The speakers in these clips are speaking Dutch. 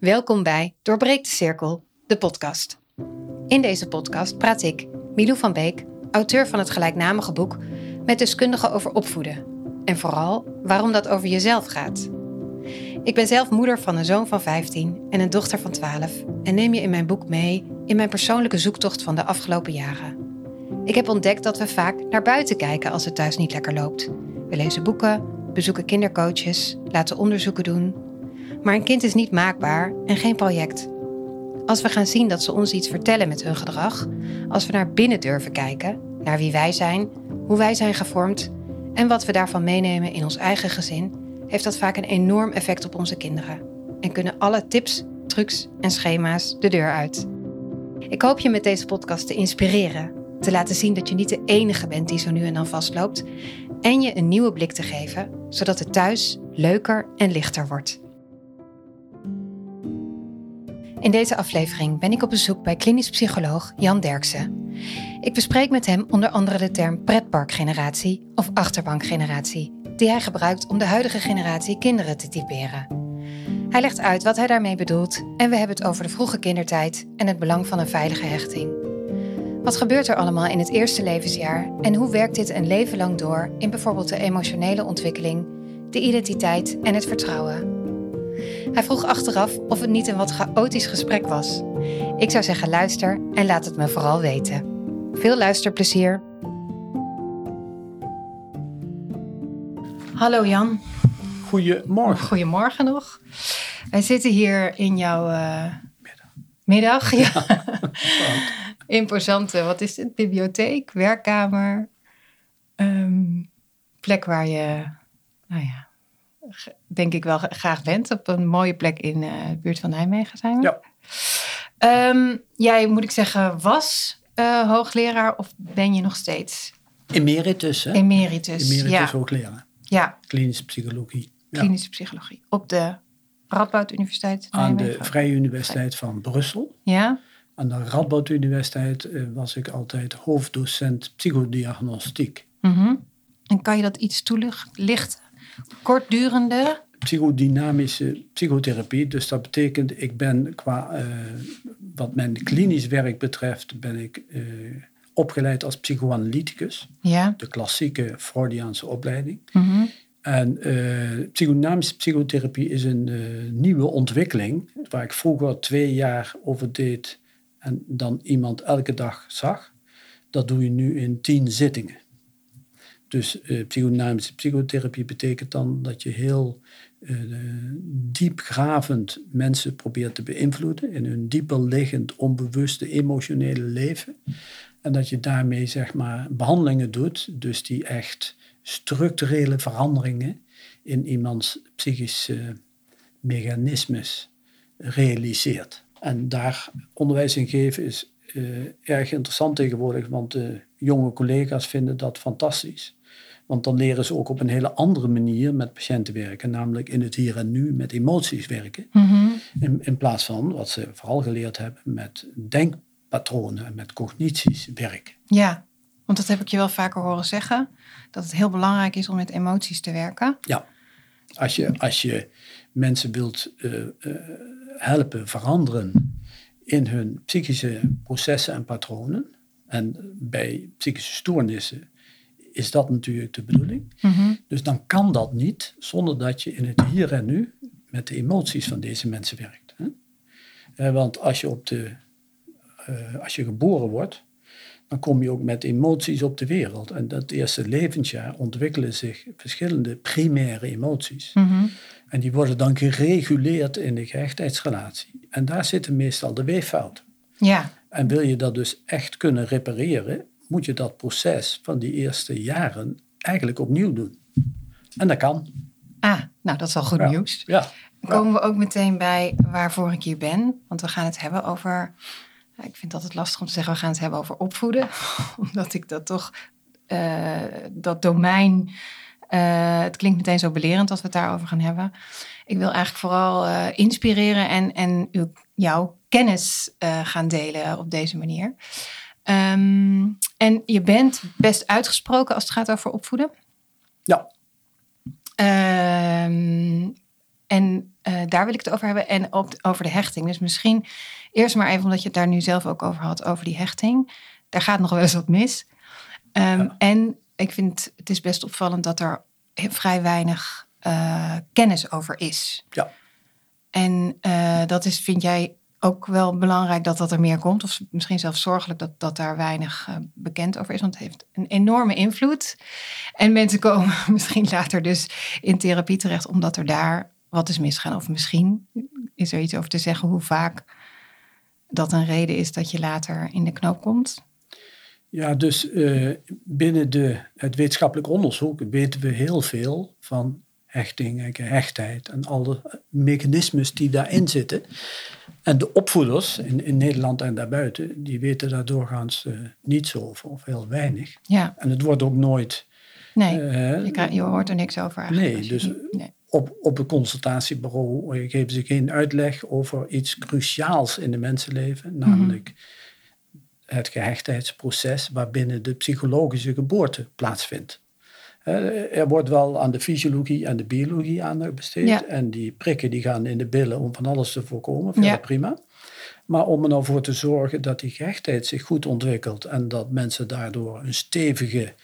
Welkom bij Doorbreek de Cirkel, de podcast. In deze podcast praat ik, Milou van Beek, auteur van het gelijknamige boek, met deskundigen over opvoeden. En vooral waarom dat over jezelf gaat. Ik ben zelf moeder van een zoon van 15 en een dochter van 12 en neem je in mijn boek mee in mijn persoonlijke zoektocht van de afgelopen jaren. Ik heb ontdekt dat we vaak naar buiten kijken als het thuis niet lekker loopt. We lezen boeken, bezoeken kindercoaches, laten onderzoeken doen. Maar een kind is niet maakbaar en geen project. Als we gaan zien dat ze ons iets vertellen met hun gedrag, als we naar binnen durven kijken, naar wie wij zijn, hoe wij zijn gevormd en wat we daarvan meenemen in ons eigen gezin, heeft dat vaak een enorm effect op onze kinderen. En kunnen alle tips, trucs en schema's de deur uit. Ik hoop je met deze podcast te inspireren, te laten zien dat je niet de enige bent die zo nu en dan vastloopt en je een nieuwe blik te geven, zodat het thuis leuker en lichter wordt. In deze aflevering ben ik op bezoek bij klinisch psycholoog Jan Derksen. Ik bespreek met hem onder andere de term pretparkgeneratie of achterbankgeneratie, die hij gebruikt om de huidige generatie kinderen te typeren. Hij legt uit wat hij daarmee bedoelt en we hebben het over de vroege kindertijd en het belang van een veilige hechting. Wat gebeurt er allemaal in het eerste levensjaar en hoe werkt dit een leven lang door in bijvoorbeeld de emotionele ontwikkeling, de identiteit en het vertrouwen? Hij vroeg achteraf of het niet een wat chaotisch gesprek was. Ik zou zeggen luister en laat het me vooral weten. Veel luisterplezier. Hallo Jan. Goedemorgen. Goedemorgen nog. Wij zitten hier in jouw uh, middag. middag ja. Imposante, wat is het? Bibliotheek, werkkamer. Um, plek waar je, nou ja, denk ik wel graag bent. Op een mooie plek in uh, de buurt van Nijmegen zijn we. Ja. Um, jij, moet ik zeggen, was uh, hoogleraar of ben je nog steeds? Emeritus, hè? Emeritus, Emeritus ja. hoogleraar. Ja. Klinische psychologie. Ja. Klinische psychologie. Op de Radboud Universiteit Aan Nijmegen. de Vrije Universiteit van Brussel. Ja? Aan de Radboud Universiteit uh, was ik altijd hoofddocent psychodiagnostiek. Mm -hmm. En kan je dat iets toelichten? Kortdurende? Psychodynamische psychotherapie. Dus dat betekent, ik ben qua, uh, wat mijn klinisch werk betreft, ben ik uh, opgeleid als psychoanalyticus. Ja. De klassieke Freudiaanse opleiding. Mm -hmm. En uh, psychodynamische psychotherapie is een nieuwe ontwikkeling, waar ik vroeger twee jaar over deed en dan iemand elke dag zag. Dat doe je nu in tien zittingen. Dus uh, psychodynamische psychotherapie betekent dan dat je heel diepgravend mensen probeert te beïnvloeden in hun dieper liggend, onbewuste, emotionele leven. En dat je daarmee zeg maar behandelingen doet, dus die echt structurele veranderingen in iemands psychische mechanismes realiseert. En daar onderwijs in geven is uh, erg interessant tegenwoordig, want de jonge collega's vinden dat fantastisch. Want dan leren ze ook op een hele andere manier met patiënten werken, namelijk in het hier en nu met emoties werken. Mm -hmm. in, in, plaats van wat ze vooral geleerd hebben met denkpatronen en met cognities werken. Ja, want dat heb ik je wel vaker horen zeggen, dat het heel belangrijk is om met emoties te werken. Ja, als je, als je mensen wilt uh, uh, helpen veranderen in hun psychische processen en patronen, en bij psychische stoornissen is dat natuurlijk de bedoeling. Mm -hmm. Dus dan kan dat niet zonder dat je in het hier en nu met de emoties van deze mensen werkt. Hè? Eh, want als je, op de, uh, als je geboren wordt, dan kom je ook met emoties op de wereld. En dat eerste levensjaar ontwikkelen zich verschillende primaire emoties. Mm -hmm. En die worden dan gereguleerd in de gehechtheidsrelatie. En daar zitten meestal de weeffouten. Ja. En wil je dat dus echt kunnen repareren, moet je dat proces van die eerste jaren eigenlijk opnieuw doen. En dat kan. Ah, nou dat is al goed ja. nieuws. Ja. Dan komen we ook meteen bij waarvoor ik hier ben. Want we gaan het hebben over. Ik vind het altijd lastig om te zeggen, we gaan het hebben over opvoeden. Omdat ik dat toch, uh, dat domein. Uh, het klinkt meteen zo belerend als we het daarover gaan hebben. Ik wil eigenlijk vooral uh, inspireren en, en uw, jouw kennis gaan delen op deze manier. Um, en je bent best uitgesproken als het gaat over opvoeden. Ja. Um, en uh, daar wil ik het over hebben. En op, over de hechting. Dus misschien eerst maar even, omdat je het daar nu zelf ook over had, over die hechting. Daar gaat nog wel eens wat mis. Um, ja. En ik vind het is best opvallend dat er vrij weinig uh, kennis over is. Ja. En uh, dat is, vind jij ook wel belangrijk dat dat er meer komt? Of misschien zelfs zorgelijk dat, dat daar weinig uh, bekend over is? Want het heeft een enorme invloed. En mensen komen misschien later dus in therapie terecht omdat er daar wat is misgaan. Of misschien is er iets over te zeggen hoe vaak dat een reden is dat je later in de knoop komt. Ja, dus uh, binnen de, het wetenschappelijk onderzoek weten we heel veel van hechting en gehechtheid en alle mechanismes die daarin zitten. En de opvoeders in, in Nederland en daarbuiten, die weten daar doorgaans uh, niets over of heel weinig. Ja. En het wordt ook nooit. Nee, uh, je, hoort er niks over eigenlijk. Nee, dus nee. Op, op een consultatiebureau geven ze geen uitleg over iets cruciaals in de mensenleven, namelijk. Mm -hmm het gehechtheidsproces waarbinnen de psychologische geboorte plaatsvindt. Er wordt wel aan de fysiologie en de biologie aandacht besteed. Ja. En die prikken die gaan in de billen om van alles te voorkomen. Verder ja. prima. Maar om er nou voor te zorgen dat die gehechtheid zich goed ontwikkelt en dat mensen daardoor een stevige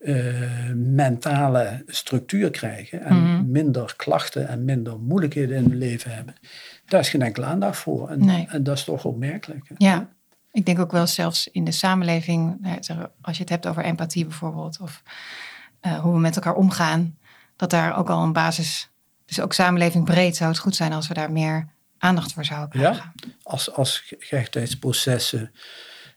uh, mentale structuur krijgen en mm -hmm. minder klachten en minder moeilijkheden in hun leven hebben, daar is geen enkele aandacht voor. En, nee. en dat is toch opmerkelijk. Hè? Ja. Ik denk ook wel zelfs in de samenleving, nou als je het hebt over empathie bijvoorbeeld, of uh, hoe we met elkaar omgaan, dat daar ook al een basis, dus ook samenleving breed zou het goed zijn als we daar meer aandacht voor zouden krijgen. Ja, als, als gehechtheidsprocessen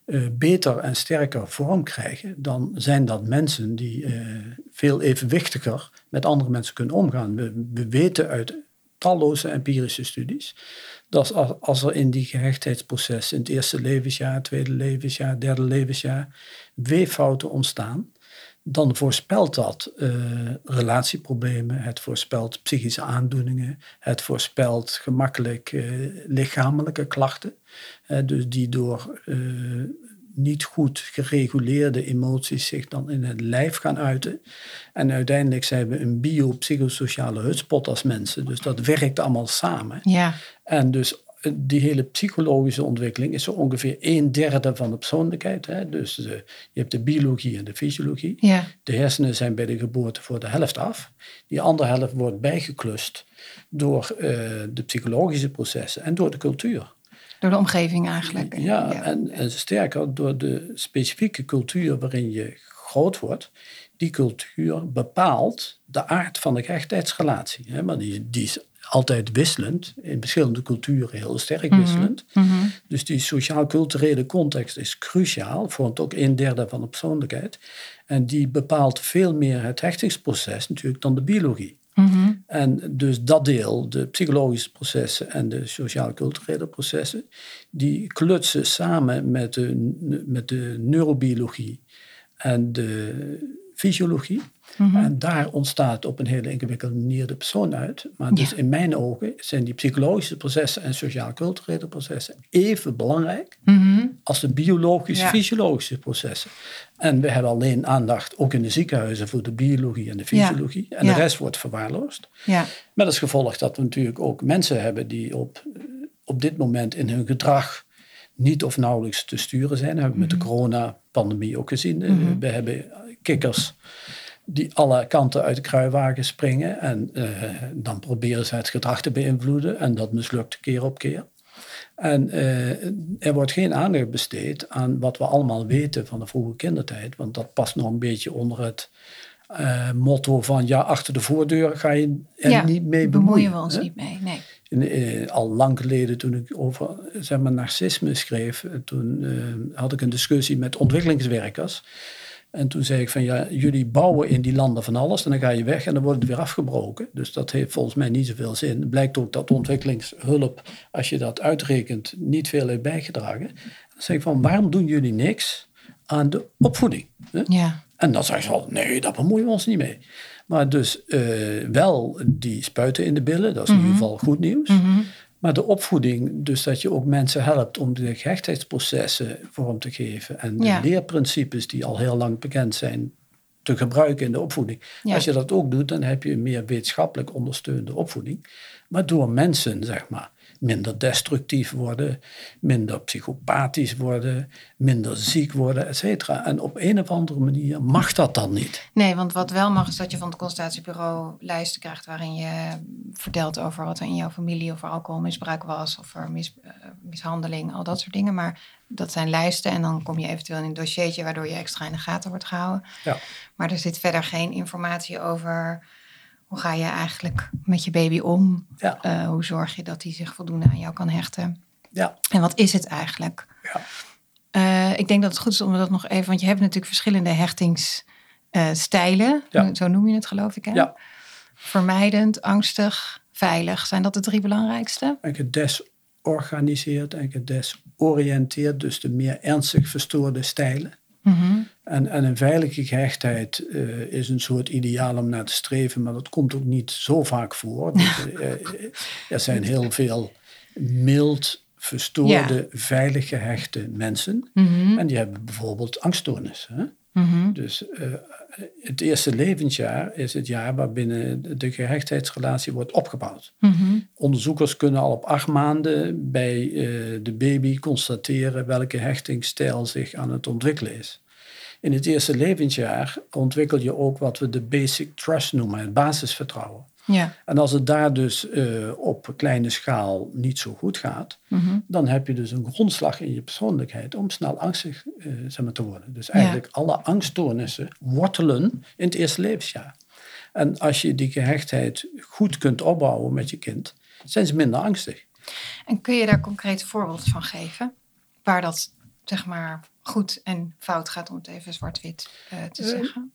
uh, beter en sterker vorm krijgen, dan zijn dat mensen die uh, veel evenwichtiger met andere mensen kunnen omgaan. We, we weten uit talloze empirische studies dat als, als er in die gehechtheidsprocessen in het eerste levensjaar, tweede levensjaar, derde levensjaar weeffouten ontstaan, dan voorspelt dat uh, relatieproblemen, het voorspelt psychische aandoeningen, het voorspelt gemakkelijk uh, lichamelijke klachten, uh, dus die door niet goed gereguleerde emoties zich dan in het lijf gaan uiten. En uiteindelijk zijn we een biopsychosociale hutspot als mensen. Dus dat werkt allemaal samen. Ja. En dus eh, die hele psychologische ontwikkeling is zo ongeveer een derde van de persoonlijkheid. Hè? Dus de, je hebt de biologie en de fysiologie. Ja. De hersenen zijn bij de geboorte voor de helft af. Die andere helft wordt bijgeklust door uh, de psychologische processen en door de cultuur. Door de omgeving eigenlijk. Ja, ja. En, en sterker, door de specifieke cultuur waarin je groot wordt. Die cultuur bepaalt de aard van de gehechtheidsrelatie. Hè? Maar die, die is altijd wisselend, in verschillende culturen heel sterk Mhm. wisselend. -hmm. Dus die sociaal-culturele context is cruciaal, vormt ook een derde van de persoonlijkheid. En die bepaalt veel meer het hechtingsproces natuurlijk dan de biologie. -hmm. En dus dat deel, de psychologische processen en de sociaal-culturele processen, die klutsen samen met de, met de neurobiologie en de fysiologie. Mhm. Mm -hmm. En daar ontstaat op een hele ingewikkelde manier de persoon uit. Maar dus Ja. in mijn ogen zijn die psychologische processen en sociaal-culturele processen even belangrijk Mhm. als de biologisch-fysiologische Ja. processen. En we hebben alleen aandacht, ook in de ziekenhuizen, voor de biologie en de Ja. fysiologie. En de rest wordt verwaarloosd. Ja. Met als gevolg dat we natuurlijk ook mensen hebben die op, op dit moment in hun gedrag niet of nauwelijks te sturen zijn. Dat hebben we met de coronapandemie ook gezien. Eh, Mhm. We hebben kikkers die alle kanten uit de kruiwagen springen. En eh, dan proberen ze het gedrag te beïnvloeden. En dat mislukt keer op keer. En eh, er wordt geen aandacht besteed aan wat we allemaal weten van de vroege kindertijd. Want dat past nog een beetje onder het eh, motto van ja, achter de voordeur ga je er Ja, niet mee Bemoeien bemoeien. we ons hè? niet mee. Nee. In, al lang geleden toen ik over zeg maar, narcisme schreef, toen had ik een discussie met ontwikkelingswerkers. En toen zei ik van ja, jullie bouwen in die landen van alles en dan ga je weg en dan wordt het weer afgebroken. Dus dat heeft volgens mij niet zoveel zin. Het blijkt ook dat ontwikkelingshulp, als je dat uitrekent, niet veel heeft bijgedragen. Dan zeg ik van waarom doen jullie niks aan de opvoeding? Hè? Ja. En dan zeggen ze wel, nee, daar bemoeien we ons niet mee. Maar dus eh, wel die spuiten in de billen, dat is in ieder geval goed nieuws. Mhm. Maar de opvoeding, dus dat je ook mensen helpt om de gehechtheidsprocessen vorm te geven. En de Ja. leerprincipes die al heel lang bekend zijn, te gebruiken in de opvoeding. Ja. Als je dat ook doet, dan heb je een meer wetenschappelijk ondersteunde opvoeding. Waardoor mensen, zeg maar, minder destructief worden, minder psychopathisch worden, minder ziek worden, et cetera. En op een of andere manier mag dat dan niet. Nee, want wat wel mag is dat je van het consultatiebureau lijsten krijgt waarin je vertelt over wat er in jouw familie of er alcoholmisbruik was of er mis, uh, mishandeling, al dat soort dingen. Maar dat zijn lijsten en dan kom je eventueel in een dossiertje waardoor je extra in de gaten wordt gehouden. Ja. Maar er zit verder geen informatie over hoe ga je eigenlijk met je baby om? Ja. Uh, hoe zorg je dat hij zich voldoende aan jou kan hechten? Ja. En wat is het eigenlijk? Ja. Uh, ik denk dat het goed is om dat nog even, want je hebt natuurlijk verschillende hechtingsstijlen. Ja. Zo noem je het, geloof ik. Hè? Ja. Vermijdend, angstig, veilig. Zijn dat de drie belangrijkste? En gedesorganiseerd en gedesoriënteerd, dus de meer ernstig verstoorde stijlen. Mhm. En, en een veilige gehechtheid eh, is een soort ideaal om naar te streven, maar dat komt ook niet zo vaak voor. Dus, eh, er zijn heel veel mild verstoorde, Ja. veilig gehechte mensen. Mhm. En die hebben bijvoorbeeld angststoornissen. Hè? Mhm. Dus eh, het eerste levensjaar is het jaar waarbinnen de gehechtheidsrelatie wordt opgebouwd. Mhm. Onderzoekers kunnen al op acht maanden bij eh, de baby constateren welke hechtingsstijl zich aan het ontwikkelen is. In het eerste levensjaar ontwikkel je ook wat we de basic trust noemen, het basisvertrouwen. Ja. En als het daar dus eh, op kleine schaal niet zo goed gaat, Mhm. dan heb je dus een grondslag in je persoonlijkheid om snel angstig eh, zeg maar, te worden. Dus eigenlijk alle angststoornissen wortelen in het eerste levensjaar. En als je die gehechtheid goed kunt opbouwen met je kind, zijn ze minder angstig. En kun je daar concreet voorbeeld van geven? Waar dat zeg maar goed en fout gaat, om het even zwart-wit eh, te zeggen?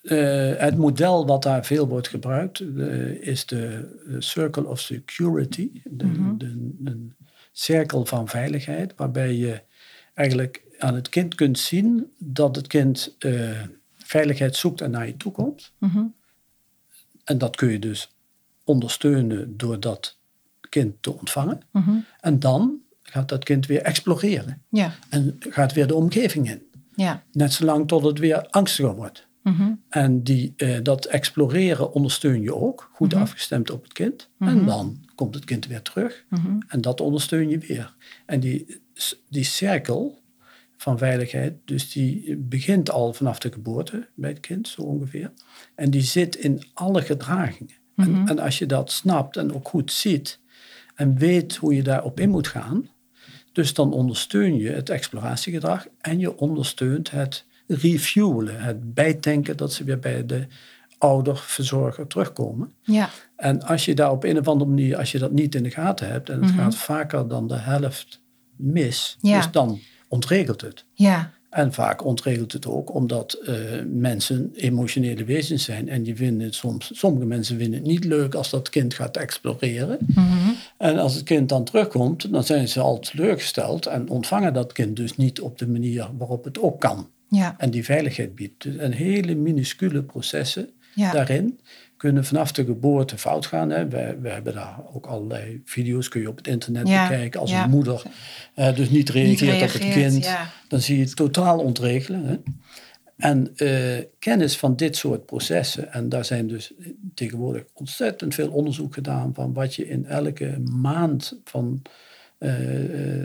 Eh, het model wat daar veel wordt gebruikt eh, is de eh, Circle of Security, de, Mhm. de, een cirkel van veiligheid, waarbij je eigenlijk aan het kind kunt zien dat het kind veiligheid zoekt en naar je toe komt. Mhm. En dat kun je dus ondersteunen door dat kind te ontvangen. Mhm. En dan gaat dat kind weer exploreren Ja, en gaat weer de omgeving in. ja. Net zolang tot het weer angstiger wordt. Mhm. En die, eh, dat exploreren ondersteun je ook, goed Mhm. afgestemd op het kind. Mhm. En dan komt het kind weer terug en dat ondersteun je weer. En die, die cirkel van veiligheid, dus die begint al vanaf de geboorte bij het kind, zo ongeveer. En die zit in alle gedragingen. En, en als je dat snapt en ook goed ziet en weet hoe je daarop in moet gaan, dus dan ondersteun je het exploratiegedrag en je ondersteunt het refuelen, het bijtanken dat ze weer bij de ouder, verzorger terugkomen. Ja, En als je daar op een of andere manier, als je dat niet in de gaten hebt, en het Mhm. gaat vaker dan de helft mis, Ja. dus dan ontregelt het. ja, En vaak ontregelt het ook omdat eh, mensen emotionele wezens zijn. En die vinden het soms, sommige mensen vinden het niet leuk als dat kind gaat exploreren. Mhm. En als het kind dan terugkomt, dan zijn ze al teleurgesteld en ontvangen dat kind dus niet op de manier waarop het ook kan. Ja, En die veiligheid biedt. Dus een hele minuscule processen ja. daarin kunnen vanaf de geboorte fout gaan. Hè. We, we hebben daar ook allerlei video's, kun je op het internet Ja, bekijken. Als een moeder eh, dus niet reageert, Niet op het kind, dan zie je het totaal ontregelen. Hè. En eh, kennis van dit soort processen, en daar zijn dus tegenwoordig ontzettend veel onderzoek gedaan van wat je in elke maand van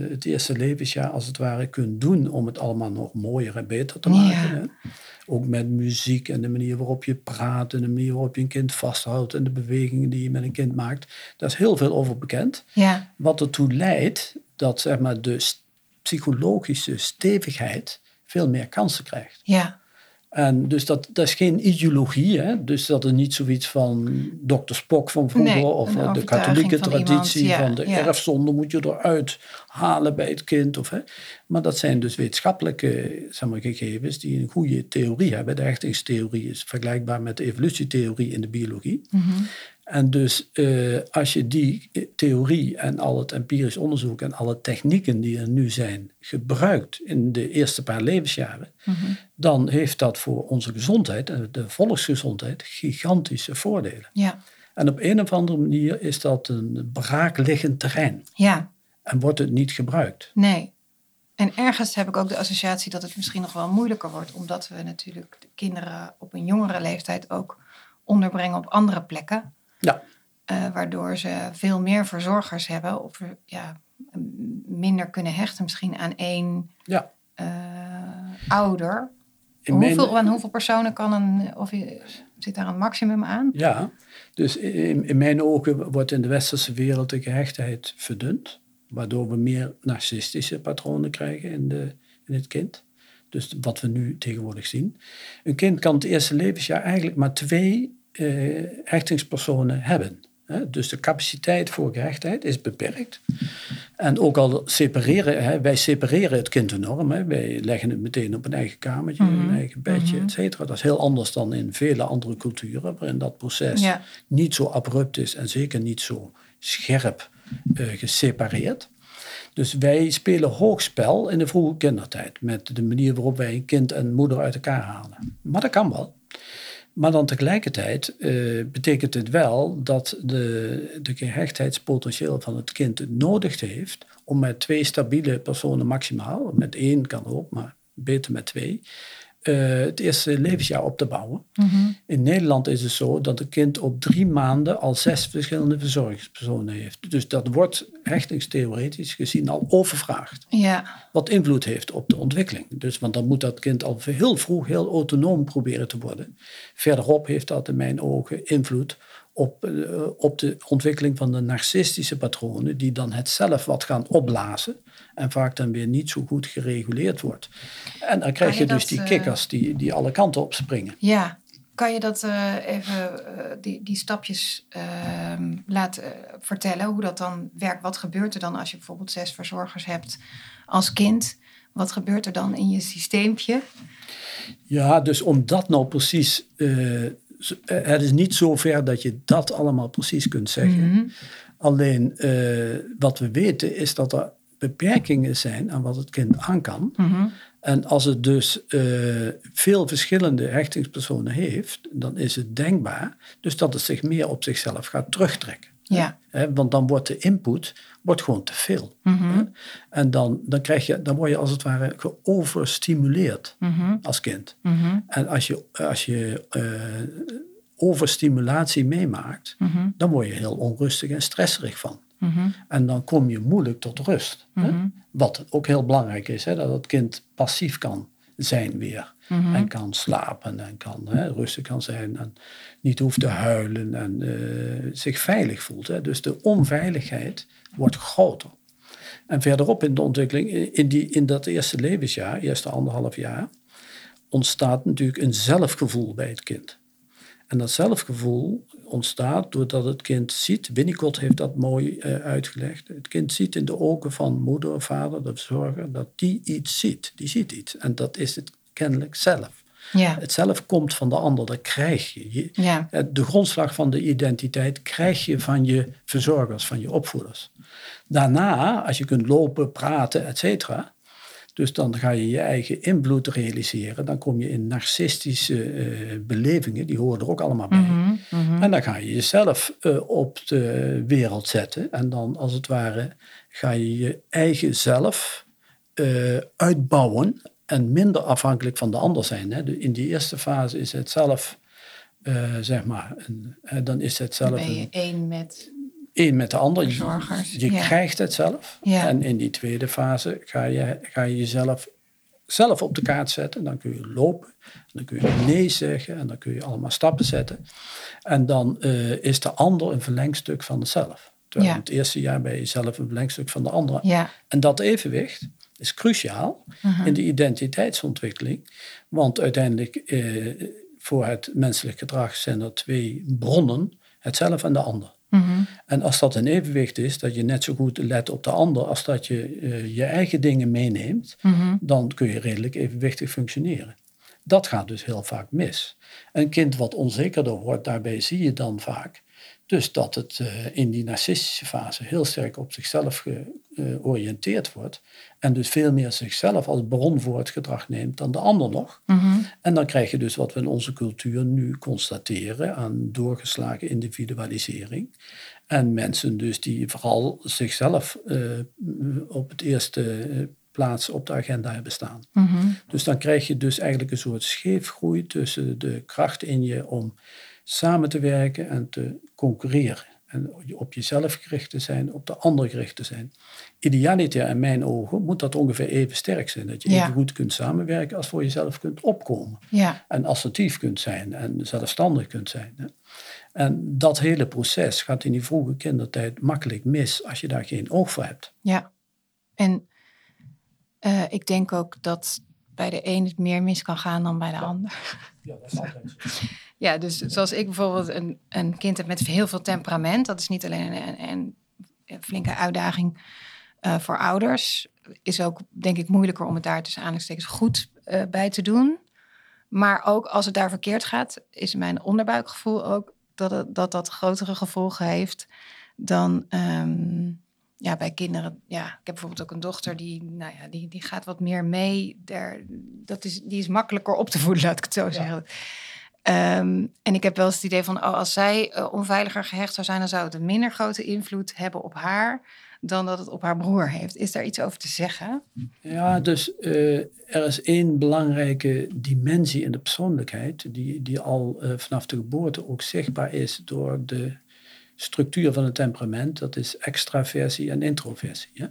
het eerste levensjaar als het ware kunt doen om het allemaal nog mooier en beter te maken. Hè. Ook met muziek en de manier waarop je praat en de manier waarop je een kind vasthoudt en de bewegingen die je met een kind maakt. Daar is heel veel over bekend. Ja, Wat ertoe leidt dat zeg maar, de psychologische stevigheid veel meer kansen krijgt. ja, En dus dat, dat is geen ideologie, hè? dus dat is niet zoiets van dokter Spock van vroeger Nee, of de katholieke van traditie iemand, ja, van de ja. erfzonde moet je eruit halen bij het kind. Of, hè? Maar dat zijn dus wetenschappelijke zeg maar, gegevens die een goede theorie hebben. De hechtingstheorie is vergelijkbaar met de evolutietheorie in de biologie. Mhm. En dus eh, als je die theorie en al het empirisch onderzoek en alle technieken die er nu zijn gebruikt in de eerste paar levensjaren, Mhm. dan heeft dat voor onze gezondheid en de volksgezondheid gigantische voordelen. ja, En op een of andere manier is dat een braakliggend terrein ja. en wordt het niet gebruikt. Nee. En ergens heb ik ook de associatie dat het misschien nog wel moeilijker wordt, omdat we natuurlijk de kinderen op een jongere leeftijd ook onderbrengen op andere plekken. Ja, eh, waardoor ze veel meer verzorgers hebben of ja, minder kunnen hechten misschien aan één ja. uh, ouder. Hoeveel, aan hoeveel personen kan een, of zit daar een maximum aan? Ja, dus in, in mijn ogen wordt in de westerse wereld de gehechtheid verdund, waardoor we meer narcistische patronen krijgen in, de, in het kind. Dus wat we nu tegenwoordig zien. Een kind kan het eerste levensjaar eigenlijk maar twee hechtingspersonen hebben. Dus de capaciteit voor gehechtheid is beperkt. En ook al separeren, hè, wij separeren het kind enorm. Hè. Wij leggen het meteen op een eigen kamertje, een mhm. eigen bedje, mm et cetera. Dat is heel anders dan in vele andere culturen, waarin dat proces niet zo abrupt is en zeker niet zo scherp uh, gesepareerd. Dus wij spelen hoogspel in de vroege kindertijd met de manier waarop wij een kind en moeder uit elkaar halen. Maar dat kan wel. Maar dan tegelijkertijd uh, betekent het wel dat de, de gehechtheidspotentieel van het kind het nodig heeft om met twee stabiele personen maximaal, met één kan ook, maar beter met twee, uh, het eerste levensjaar op te bouwen. Mhm. In Nederland is het zo dat een kind op drie maanden al zes verschillende verzorgingspersonen heeft. Dus dat wordt hechtingstheoretisch gezien al overvraagd. Ja. Wat invloed heeft op de ontwikkeling. Dus, want dan moet dat kind al heel vroeg heel autonoom proberen te worden. Verderop heeft dat in mijn ogen invloed op, uh, op de ontwikkeling van de narcistische patronen, die dan het zelf wat gaan opblazen en vaak dan weer niet zo goed gereguleerd wordt. En dan krijg je, dus die eh, kikkers die, die alle kanten op springen. Ja, kan je dat uh, even, die, die stapjes ehm, laten vertellen, hoe dat dan werkt? Wat gebeurt er dan als je bijvoorbeeld zes verzorgers hebt als kind? Wat gebeurt er dan in je systeempje? Ja, dus om dat nou precies eh, het is niet zover dat je dat allemaal precies kunt zeggen. Mhm. Alleen wat we weten is dat er beperkingen zijn aan wat het kind aan kan. Mhm. En als het dus uh, veel verschillende hechtingspersonen heeft, dan is het denkbaar dus dat het zich meer op zichzelf gaat terugtrekken. Ja. want dan wordt de input wordt gewoon te veel. Mhm. En dan, dan, krijg je, dan word je als het ware geoverstimuleerd mhm. als kind. En als je, als je uh, overstimulatie meemaakt, dan word je heel onrustig en stresserig van. En dan kom je moeilijk tot rust. Wat ook heel belangrijk is, hè, dat het kind passief kan zijn weer. Mhm. En kan slapen en kan hè, rustig kan zijn en niet hoeft te huilen en uh, zich veilig voelt. Hè. Dus de onveiligheid wordt groter. En verderop in de ontwikkeling, in, die, in dat eerste levensjaar, eerste anderhalf jaar, ontstaat natuurlijk een zelfgevoel bij het kind. En dat zelfgevoel ontstaat doordat het kind ziet, Winnicott heeft dat mooi uh, uitgelegd, het kind ziet in de ogen van moeder of vader, de verzorger, dat die iets ziet. Die ziet iets. En dat is het kennelijk zelf. Ja. Het zelf komt van de ander, dat krijg je. je ja. De grondslag van de identiteit krijg je van je verzorgers, van je opvoeders. Daarna, als je kunt lopen, praten, et cetera, dus dan ga je je eigen invloed realiseren. Dan kom je in narcistische uh, belevingen, die horen er ook allemaal bij. Mhm, mhm. En dan ga je jezelf uh, op de wereld zetten. En dan als het ware ga je je eigen zelf uh, uitbouwen en minder afhankelijk van de ander zijn. Hè. in die eerste fase is het zelf, zeg maar, een, dan is het zelf... Ben je één met één met de ander. Je, je krijgt het zelf. Ja. En in die tweede fase ga je, ga je jezelf zelf op de kaart zetten. Dan kun je lopen, dan kun je nee zeggen en dan kun je allemaal stappen zetten. En dan uh, is de ander een verlengstuk van de zelf. Terwijl in het eerste jaar ben je zelf een verlengstuk van de ander. Ja. En dat evenwicht is cruciaal uh-huh. in de identiteitsontwikkeling. Want uiteindelijk uh, voor het menselijk gedrag zijn er twee bronnen, het zelf en de ander. Mhm. En als dat een evenwicht is, dat je net zo goed let op de ander als dat je uh, je eigen dingen meeneemt, mhm. dan kun je redelijk evenwichtig functioneren. Dat gaat dus heel vaak mis. Een kind wat onzekerder wordt, daarbij zie je dan vaak dus dat het uh, in die narcistische fase heel sterk op zichzelf georiënteerd wordt. En dus veel meer zichzelf als bron voor het gedrag neemt dan de ander nog. Mhm. En dan krijg je dus wat we in onze cultuur nu constateren aan doorgeslagen individualisering. En mensen dus die vooral zichzelf uh, op het eerste plaats op de agenda hebben staan. Mhm. Dus dan krijg je dus eigenlijk een soort scheefgroei tussen de kracht in je om samen te werken en te concurreren. En op jezelf gericht te zijn, op de ander gericht te zijn. Idealiter in mijn ogen moet dat ongeveer even sterk zijn. Dat je even goed kunt samenwerken als voor jezelf kunt opkomen. Ja. En assertief kunt zijn en zelfstandig kunt zijn. Hè. En dat hele proces gaat in die vroege kindertijd makkelijk mis als je daar geen oog voor hebt. Ja, en uh, ik denk ook dat bij de een het meer mis kan gaan dan bij de ander. Ja, dat is altijd Ja, dus zoals ik bijvoorbeeld een, een kind heb met heel veel temperament. Dat is niet alleen een, een, een flinke uitdaging uh, voor ouders. Is ook, denk ik, moeilijker om het daar tussen aanhalingstekens goed uh, bij te doen. Maar ook als het daar verkeerd gaat, is mijn onderbuikgevoel ook dat het, dat, dat grotere gevolgen heeft dan um, ja, bij kinderen. Ja, ik heb bijvoorbeeld ook een dochter die, nou ja, die, die gaat wat meer mee. Daar, dat is, die is makkelijker op te voeden, laat ik het zo zeggen. Um, en ik heb wel eens het idee van, oh, als zij uh, onveiliger gehecht zou zijn, dan zou het een minder grote invloed hebben op haar dan dat het op haar broer heeft. Is daar iets over te zeggen? Ja, dus uh, er is één belangrijke dimensie in de persoonlijkheid, die, die al uh, vanaf de geboorte ook zichtbaar is door de structuur van het temperament. Dat is extraversie en introversie.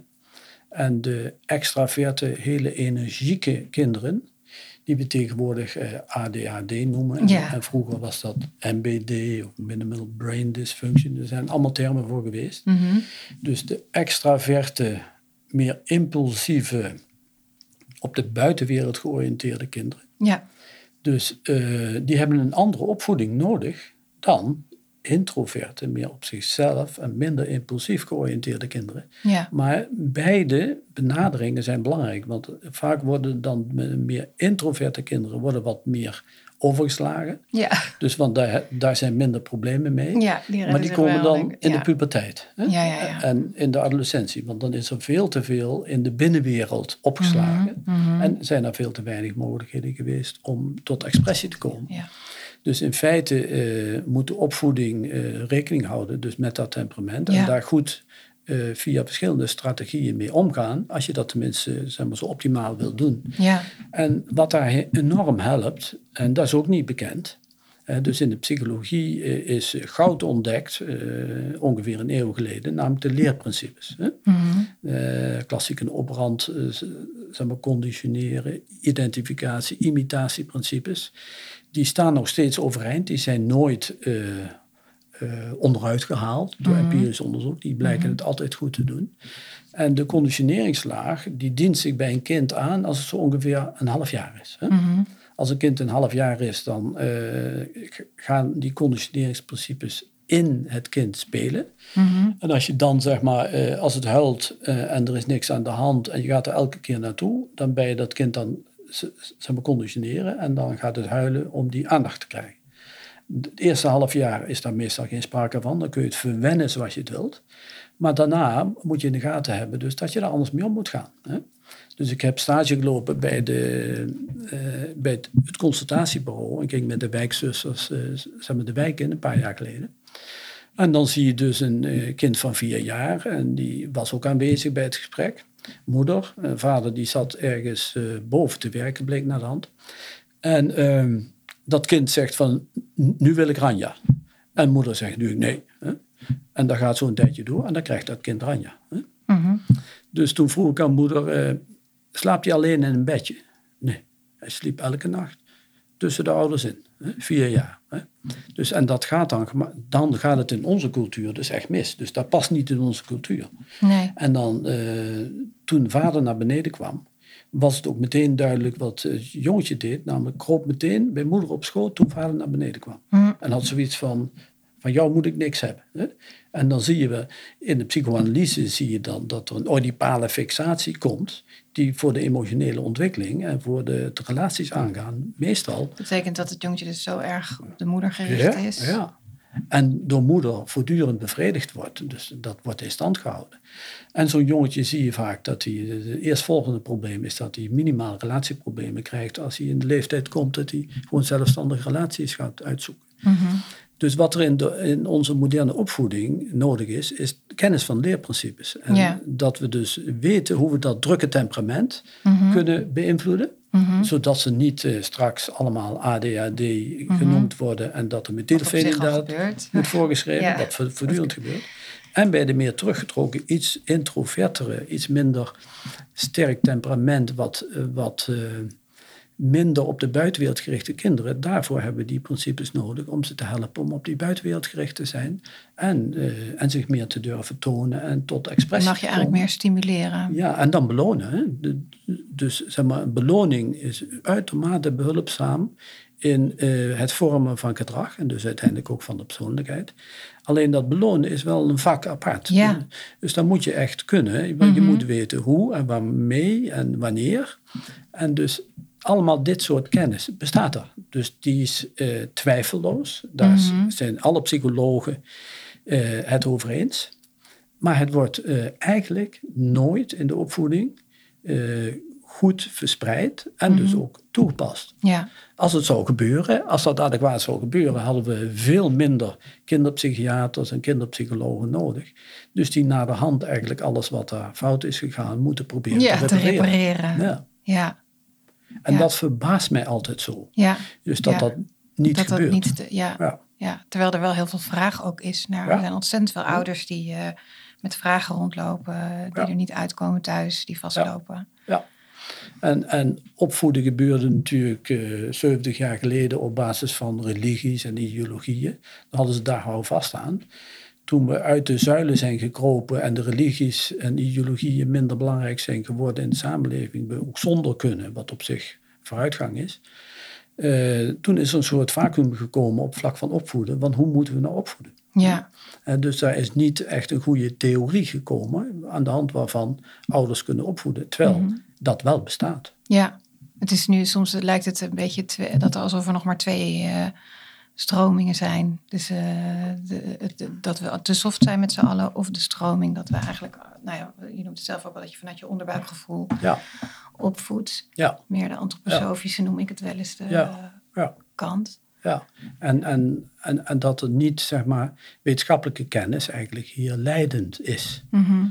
En de extraverte, hele energieke kinderen, die we tegenwoordig eh, ADHD noemen. Ja. En vroeger was dat MBD of minimal brain dysfunction. Er zijn allemaal termen voor geweest. Mm -hmm. Dus de extraverte, meer impulsieve, op de buitenwereld georiënteerde kinderen. Ja. Dus uh, die hebben een andere opvoeding nodig dan introverte, meer op zichzelf en minder impulsief georiënteerde kinderen. Ja. Maar beide benaderingen zijn belangrijk, want vaak worden dan meer introverte kinderen worden wat meer overgeslagen. Ja. Dus want daar, daar zijn minder problemen mee. Ja, die maar die komen dan in ja. de puberteit. Hè? Ja, ja, ja. En in de adolescentie. Want dan is er veel te veel in de binnenwereld opgeslagen. Mm -hmm. En zijn er veel te weinig mogelijkheden geweest om tot expressie te komen. Ja. Dus in feite uh, moet de opvoeding uh, rekening houden dus met dat temperament. Ja. En daar goed uh, via verschillende strategieën mee omgaan. Als je dat tenminste zeg maar, zo optimaal wil doen. Ja. En wat daar enorm helpt, en dat is ook niet bekend. dus in de psychologie is goud ontdekt, ongeveer een eeuw geleden, namelijk de leerprincipes. Hè? Mm -hmm. klassiek en oprand, zeg maar, conditioneren, identificatie, imitatieprincipes die staan nog steeds overeind. Die zijn nooit uh, uh, onderuit gehaald door Mhm. empirisch onderzoek. Die blijken het altijd goed te doen. En de conditioneringslaag die dient zich bij een kind aan als het zo ongeveer een half jaar is. Hè? Mhm. Als een kind een half jaar is, dan uh, gaan die conditioneringsprincipes in het kind spelen. Mhm. En als je dan zeg maar, uh, als het huilt uh, en er is niks aan de hand en je gaat er elke keer naartoe, dan ben je dat kind dan maar, conditioneren en dan gaat het huilen om die aandacht te krijgen. Het eerste half jaar is daar meestal geen sprake van. Dan kun je het verwennen zoals je het wilt. Maar daarna moet je in de gaten hebben dus dat je daar anders mee om moet gaan. Hè? Dus ik heb stage gelopen bij, de, uh, bij het, consultatiebureau. Ik ging met de wijkzusters uh, de wijk in een paar jaar geleden. En dan zie je dus een uh, kind van vier jaar en die was ook aanwezig bij het gesprek. Moeder, vader die zat ergens boven te werken, bleek naar de hand. En ehm, dat kind zegt van, nu wil ik Ranja. En moeder zegt nu nee. En dan gaat zo'n tijdje door en dan krijgt dat kind Ranja. Mm -hmm. Dus toen vroeg ik aan moeder, slaapt hij alleen in een bedje? Nee, hij sliep elke nacht tussen de ouders in. Hè? Vier jaar. Hè? Dus, en dat gaat dan, dan gaat het in onze cultuur dus echt mis. Dus dat past niet in onze cultuur. Nee. En dan, uh, toen vader naar beneden kwam, was het ook meteen duidelijk wat het jongetje deed. Namelijk kroop meteen bij moeder op schoot toen vader naar beneden kwam. Mm. En had zoiets van, van jou moet ik niks hebben. Hè? En dan zie je we, in de psychoanalyse zie je dan dat er een oedipale fixatie komt, die voor de emotionele ontwikkeling en voor de, de relaties aangaan, meestal. Dat betekent dat het jongetje dus zo erg op de moeder gericht ja, is. Ja. En door moeder voortdurend bevredigd wordt. Dus dat wordt in stand gehouden. En zo'n jongetje zie je vaak dat hij. Het eerstvolgende probleem is dat hij minimaal relatieproblemen krijgt. als hij in de leeftijd komt dat hij gewoon zelfstandige relaties gaat uitzoeken. Mm -hmm. Dus wat er in, de, in, onze moderne opvoeding nodig is, is kennis van leerprincipes. En dat we dus weten hoe we dat drukke temperament mm -hmm. kunnen beïnvloeden. Mhm. Zodat ze niet eh, straks allemaal ADHD Mhm. genoemd worden en dat er methylfenidaat gebeurt. wordt voorgeschreven, Ja. dat vo- voortdurend gebeurt. En bij de meer teruggetrokken, iets introvertere, iets minder sterk temperament, wat, eh, wat eh, minder op de buitenwereld gerichte kinderen, daarvoor hebben we die principes nodig om ze te helpen om op die buitenwereld gericht te zijn en, eh, en zich meer te durven tonen en tot Dan expressie mag je eigenlijk meer stimuleren. Ja, en dan belonen. Hè. De- dus zeg maar, beloning is uitermate behulpzaam in eh, het vormen van gedrag en dus uiteindelijk ook van de persoonlijkheid. Alleen dat belonen is wel een vak apart. Ja. Dus dan moet je echt kunnen. Je Mhm. moet weten hoe en waarmee en wanneer. En dus allemaal dit soort kennis bestaat er. Dus die is eh, twijfelloos. Daar Mhm. zijn alle psychologen eh, het over eens. Maar het wordt eh, eigenlijk nooit in de opvoeding goed verspreid en dus Mhm. ook toegepast. Ja. Als het zou gebeuren, als dat adequaat zou gebeuren, hadden we veel minder kinderpsychiaters en kinderpsychologen nodig. Dus die naar de hand eigenlijk alles wat daar fout is gegaan moeten proberen ja, te te repareren. repareren. Ja. Ja. Ja. En Ja. dat verbaast mij altijd zo. ja. Dus dat Ja. dat niet Dat dat gebeurt. niet... te- ja. Ja. Ja. Terwijl er wel heel veel vraag ook is naar... Ja. Er zijn ontzettend veel ouders die eh, met vragen rondlopen... die Ja. er niet uitkomen thuis, die vastlopen. En, en opvoeden gebeurde natuurlijk eh 70 jaar geleden op basis van religies en ideologieën. Dan hadden ze daar houvast aan. Toen we uit de zuilen zijn gekropen en de religies en ideologieën minder belangrijk zijn geworden in de samenleving, we ook zonder kunnen, wat op zich vooruitgang is. eh, toen is er een soort vacuüm gekomen op vlak van opvoeden. Want hoe moeten we nou opvoeden? Ja. En dus daar is niet echt een goede theorie gekomen aan de hand waarvan ouders kunnen opvoeden. Terwijl Mhm. dat wel bestaat. Ja, het is nu soms lijkt het een beetje dat alsof er nog maar twee eh, stromingen zijn. Dus eh, de, dat we te soft zijn met z'n allen, of de stroming dat we eigenlijk, nou ja, je noemt het zelf ook wel dat je vanuit je onderbuikgevoel Ja, opvoedt. ja, Meer de antroposofische noem ik het wel eens de Ja. kant. Ja, en, en, en, en dat er niet, zeg maar, wetenschappelijke kennis eigenlijk hier leidend is. Mhm.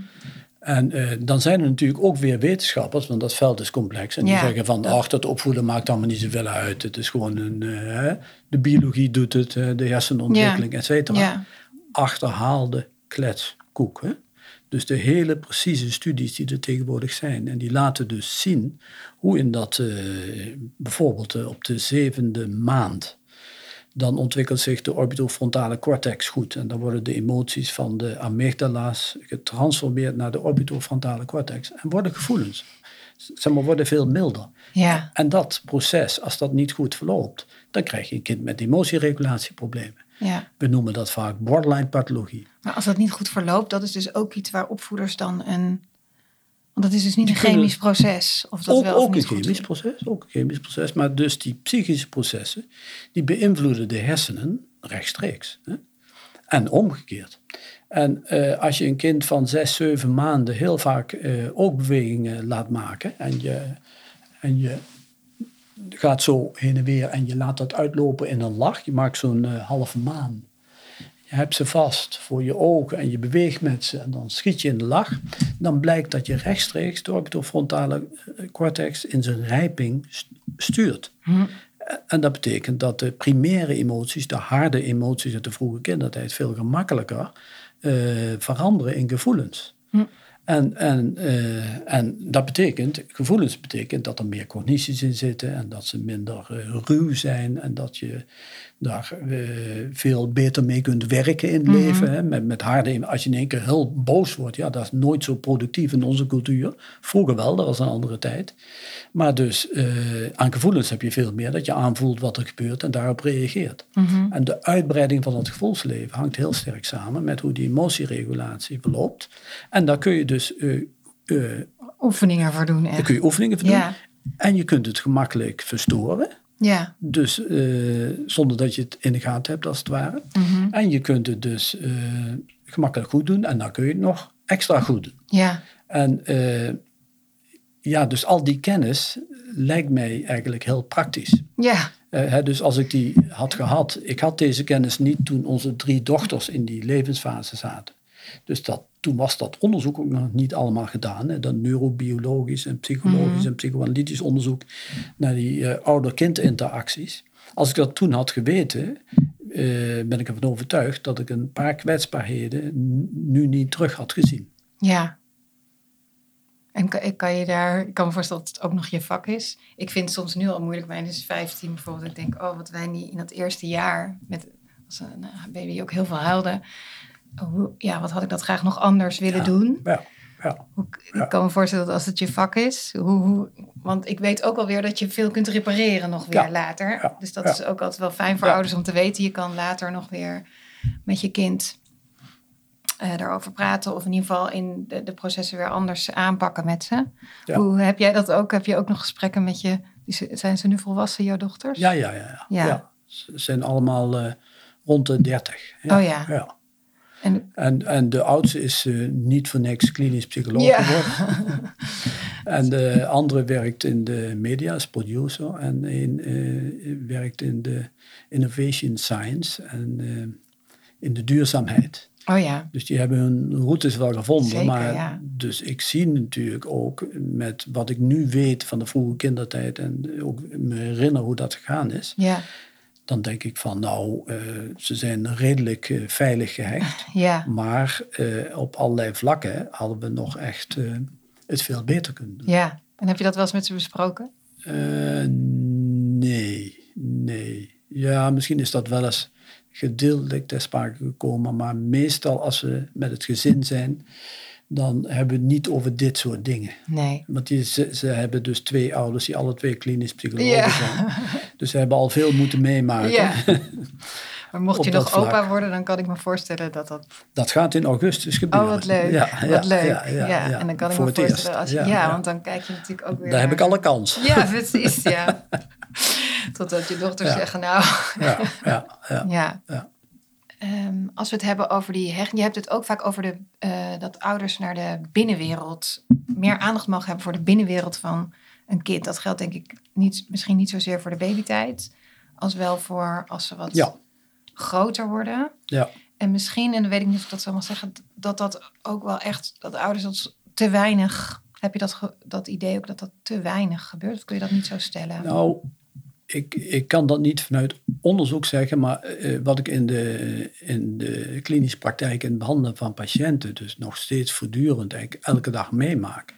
En eh, dan zijn er natuurlijk ook weer wetenschappers, want dat veld is complex. En die Ja, zeggen van, ach, dat opvoeden maakt allemaal niet zoveel uit. Het is gewoon een, eh, de biologie doet het, de hersenontwikkeling, et cetera. Ja, Achterhaalde kletskoek. Hè? Dus de hele precieze studies die er tegenwoordig zijn. En die laten dus zien hoe in dat, eh, bijvoorbeeld op de zevende maand, dan ontwikkelt zich de orbitofrontale cortex goed. En dan worden de emoties van de amygdala's getransformeerd naar de orbitofrontale cortex. En worden gevoelens, zeg maar, worden veel milder. ja, En dat proces, als dat niet goed verloopt, dan krijg je een kind met emotieregulatieproblemen. ja. We noemen dat vaak borderline pathologie. Maar als dat niet goed verloopt, dat is dus ook iets waar opvoeders dan een... Want dat is dus niet Die een kunnen- chemisch proces. Of dat Ook, wel of ook een niet chemisch proces, ook een chemisch proces. Maar dus die psychische processen, die beïnvloeden de hersenen rechtstreeks. Hè? En omgekeerd. En eh, als je een kind van zes, zeven maanden heel vaak eh, ook bewegingen laat maken en je, en je gaat zo heen en weer en je laat dat uitlopen in een lach, je maakt zo'n eh, halve maan. Je hebt ze vast voor je ogen en je beweegt met ze en dan schiet je in de lach. Dan blijkt dat je rechtstreeks de orbitofrontale eh, cortex in zijn rijping st- stuurt. Hm. En dat betekent dat de primaire emoties, de harde emoties uit de vroege kindertijd, veel gemakkelijker eh, veranderen in gevoelens. Hm. En, en, eh, en dat betekent, gevoelens betekent dat er meer cognities in zitten en dat ze minder ruw zijn en dat je daar eh, veel beter mee kunt werken in het Mhm. leven. Hè? Met, met harde, als je in één keer heel boos wordt, ja, dat is nooit zo productief in onze cultuur. Vroeger wel, dat was een andere tijd. Maar dus eh, aan gevoelens heb je veel meer dat je aanvoelt wat er gebeurt en daarop reageert. Mhm. En de uitbreiding van het gevoelsleven hangt heel sterk samen met hoe die emotieregulatie verloopt. En daar kun je dus eh, Oefeningen voor doen. daar kun je oefeningen voor doen. En je kunt het gemakkelijk verstoren. Ja. Dus eh, zonder dat je het in de gaten hebt, als het ware. Mhm. En je kunt het dus eh, gemakkelijk goed doen. En dan kun je het nog extra goed doen. ja. En eh, ja, dus al die kennis lijkt mij eigenlijk heel praktisch. Ja, hè, dus als ik die had gehad, ik had deze kennis niet toen onze drie dochters in die levensfase zaten. Dus dat, toen was dat onderzoek ook nog niet allemaal gedaan. Hè? Dat neurobiologisch en psychologisch Mhm. en psychoanalytisch onderzoek naar die eh, ouder-kind interacties. Als ik dat toen had geweten, eh, ben ik ervan overtuigd dat ik een paar kwetsbaarheden nu niet terug had gezien. Ja. En kan je daar, ik kan me voorstellen dat het ook nog je vak is. Ik vind het soms nu al moeilijk. Mijn is 15 bijvoorbeeld. Ik denk, oh, wat wij niet in dat eerste jaar met als een eh, baby ook heel veel huilde. Hoe, ja, wat had ik dat graag nog anders willen Ja. doen? Ja, ja. Ik kan me voorstellen dat als het je vak is, hoe, hoe, want ik weet ook alweer dat je veel kunt repareren nog weer later. Dus dat is ook altijd wel fijn voor ouders om te weten. Je kan later nog weer met je kind eh, daarover praten. Of in ieder geval in de, de processen weer anders aanpakken met ze. Ja. Hoe heb jij dat ook? Heb je ook nog gesprekken met je? Zijn ze nu volwassen, jouw dochters? Ja, ja, ja. ja. Ja. ja. Ze zijn allemaal eh, rond de 30. Ja. Oh ja. En, En, en de oudste is eh, niet voor niks klinisch psycholoog Ja. geworden. en de andere werkt in de media als producer. En een eh, werkt in de innovation science en eh, in de duurzaamheid. oh ja, Dus die hebben hun routes wel gevonden. Zeker, maar ja. Dus ik zie natuurlijk ook met wat ik nu weet van de vroege kindertijd en ook me herinner hoe dat gegaan is. ja, Dan denk ik van nou, eh, ze zijn redelijk eh, veilig gehecht. ja. Maar eh, op allerlei vlakken hadden we nog echt het veel beter kunnen doen. ja. En heb je dat wel eens met ze besproken? Nee, nee. Ja, misschien is dat wel eens gedeeltelijk ter sprake gekomen. Maar meestal als we met het gezin zijn, dan hebben we het niet over dit soort dingen. Nee. Want die, ze, ze hebben dus twee ouders die alle twee klinisch psychologen Ja. zijn. Dus ze hebben al veel moeten meemaken. Ja. Maar mocht je nog opa worden, dan kan ik me voorstellen dat dat... Dat gaat in augustus gebeuren. Oh, wat leuk. Ja, wat ja, leuk. Ja, Ja, ja, ja. En dan kan ik Voor me voorstellen... Als, ja, want dan kijk je natuurlijk ook weer Daar heb ik alle kans. Ja, precies, ja. Totdat je dochters zeggen, nou... Ja, ja, ja. Ehm, als we het hebben over die hechting... Je hebt het ook vaak over de, eh, dat ouders naar de binnenwereld... meer aandacht mogen hebben voor de binnenwereld van een kind. Dat geldt denk ik niet, misschien niet zozeer voor de babytijd... als wel voor als ze wat Ja. groter worden. ja. En misschien, en dan weet ik niet of ik dat zo mag zeggen... dat dat ook wel echt... dat ouders dat te weinig... Heb je dat, dat idee ook dat dat te weinig gebeurt? Of kun je dat niet zo stellen? Nou, ik, ik kan dat niet vanuit onderzoek zeggen, maar eh, wat ik in de, in de klinische praktijk en het behandelen van patiënten, dus nog steeds voortdurend eigenlijk elke dag meemaak,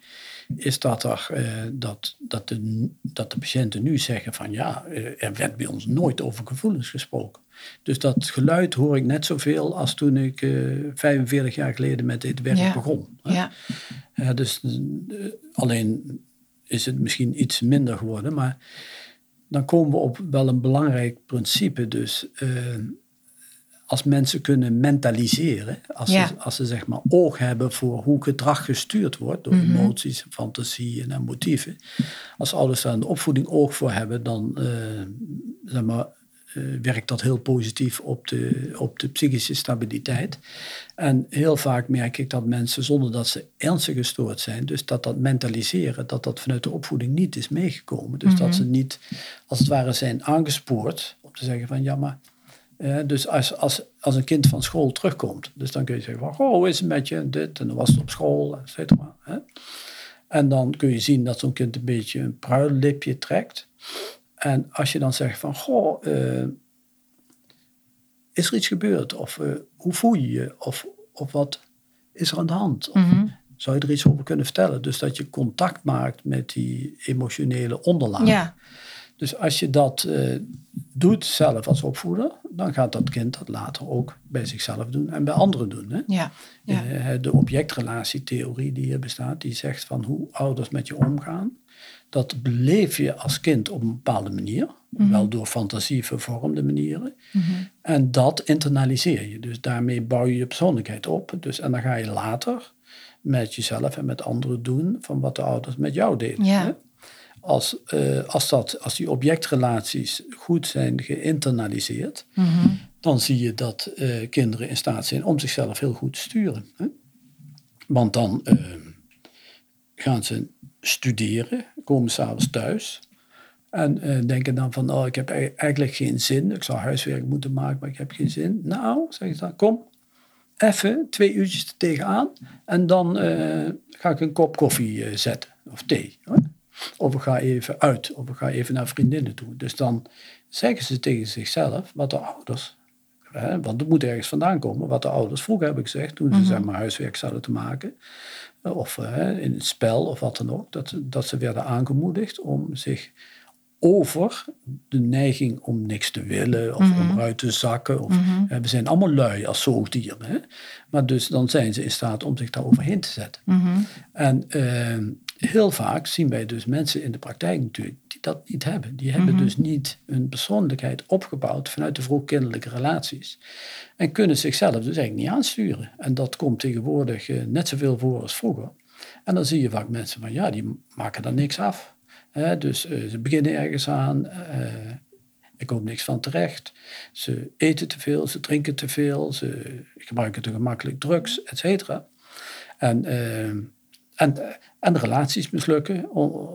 is dat, er, eh, dat, dat, de, dat de patiënten nu zeggen van ja, eh, er werd bij ons nooit over gevoelens gesproken. Dus dat geluid hoor ik net zoveel als toen ik eh 45 jaar geleden met dit werk Ja. begon. hè. ja, Ja, dus alleen is het misschien iets minder geworden, maar dan komen we op wel een belangrijk principe. Dus eh, als mensen kunnen mentaliseren, als, Ja. ze, als ze zeg maar oog hebben voor hoe gedrag gestuurd wordt door Mhm. emoties, fantasieën en motieven. Als ouders daar een opvoeding oog voor hebben, dan eh, zeg maar, werkt dat heel positief op de, op de psychische stabiliteit. En heel vaak merk ik dat mensen, zonder dat ze ernstig gestoord zijn, dus dat dat mentaliseren, dat dat vanuit de opvoeding niet is meegekomen. Dus Mhm. dat ze niet, als het ware, zijn aangespoord om te zeggen van ja, maar. eh, dus als, als, als een kind van school terugkomt, dus dan kun je zeggen van, goh, hoe is het met je, dit, en dan was het op school, et cetera. Hè? En dan kun je zien dat zo'n kind een beetje een pruillipje trekt. En als je dan zegt van, goh, eh, is er iets gebeurd? Of eh, hoe voel je je? Of, of wat is er aan de hand? Of Mhm. zou je er iets over kunnen vertellen? Dus dat je contact maakt met die emotionele onderlaag. ja. Dus als je dat eh, doet zelf als opvoeder, dan gaat dat kind dat later ook bij zichzelf doen en bij anderen doen. Hè? ja. ja. De objectrelatietheorie die hier bestaat, die zegt van hoe ouders met je omgaan. Dat beleef je als kind op een bepaalde manier, wel door fantasie vervormde manieren. Mhm. En dat internaliseer je. Dus daarmee bouw je je persoonlijkheid op. Dus, en dan ga je later met jezelf en met anderen doen van wat de ouders met jou deden. Ja. hè. Als, eh, als, dat, als die objectrelaties goed zijn geïnternaliseerd, Mhm. dan zie je dat eh, kinderen in staat zijn om zichzelf heel goed te sturen. Hè? Want dan eh, gaan ze studeren, komen s'avonds thuis en eh, denken dan van, oh, ik heb e- eigenlijk geen zin, ik zou huiswerk moeten maken, maar ik heb geen zin. Nou, zeggen ze dan, kom, even twee uurtjes er tegenaan en dan eh, ga ik een kop koffie eh, zetten of thee. Hoor. Of ik ga even uit, of ik ga even naar vriendinnen toe. Dus dan zeggen ze tegen zichzelf, wat de ouders, hè, want het moet ergens vandaan komen, wat de ouders vroeger hebben gezegd toen ze zeg maar, huiswerk zouden te maken, of in het spel of wat dan ook, dat, dat ze werden aangemoedigd om zich over de neiging om niks te willen of om mhm. uit te zakken. Of, mm We zijn allemaal lui als zoogdieren. Hè? Maar dus dan zijn ze in staat om zich daar overheen te zetten. Mhm. En uh, heel vaak zien wij dus mensen in de praktijk natuurlijk die dat niet hebben. Die hebben mhm. dus niet hun persoonlijkheid opgebouwd vanuit de vroegkinderlijke relaties. En kunnen zichzelf dus eigenlijk niet aansturen. En dat komt tegenwoordig uh, net zoveel voor als vroeger. En dan zie je vaak mensen van ja, die maken daar niks af dus uh, ze beginnen ergens aan. Uh, er komt niks van terecht. Ze eten te veel, ze drinken te veel, ze gebruiken te gemakkelijk drugs, et cetera. En, uh, en, en de relaties mislukken.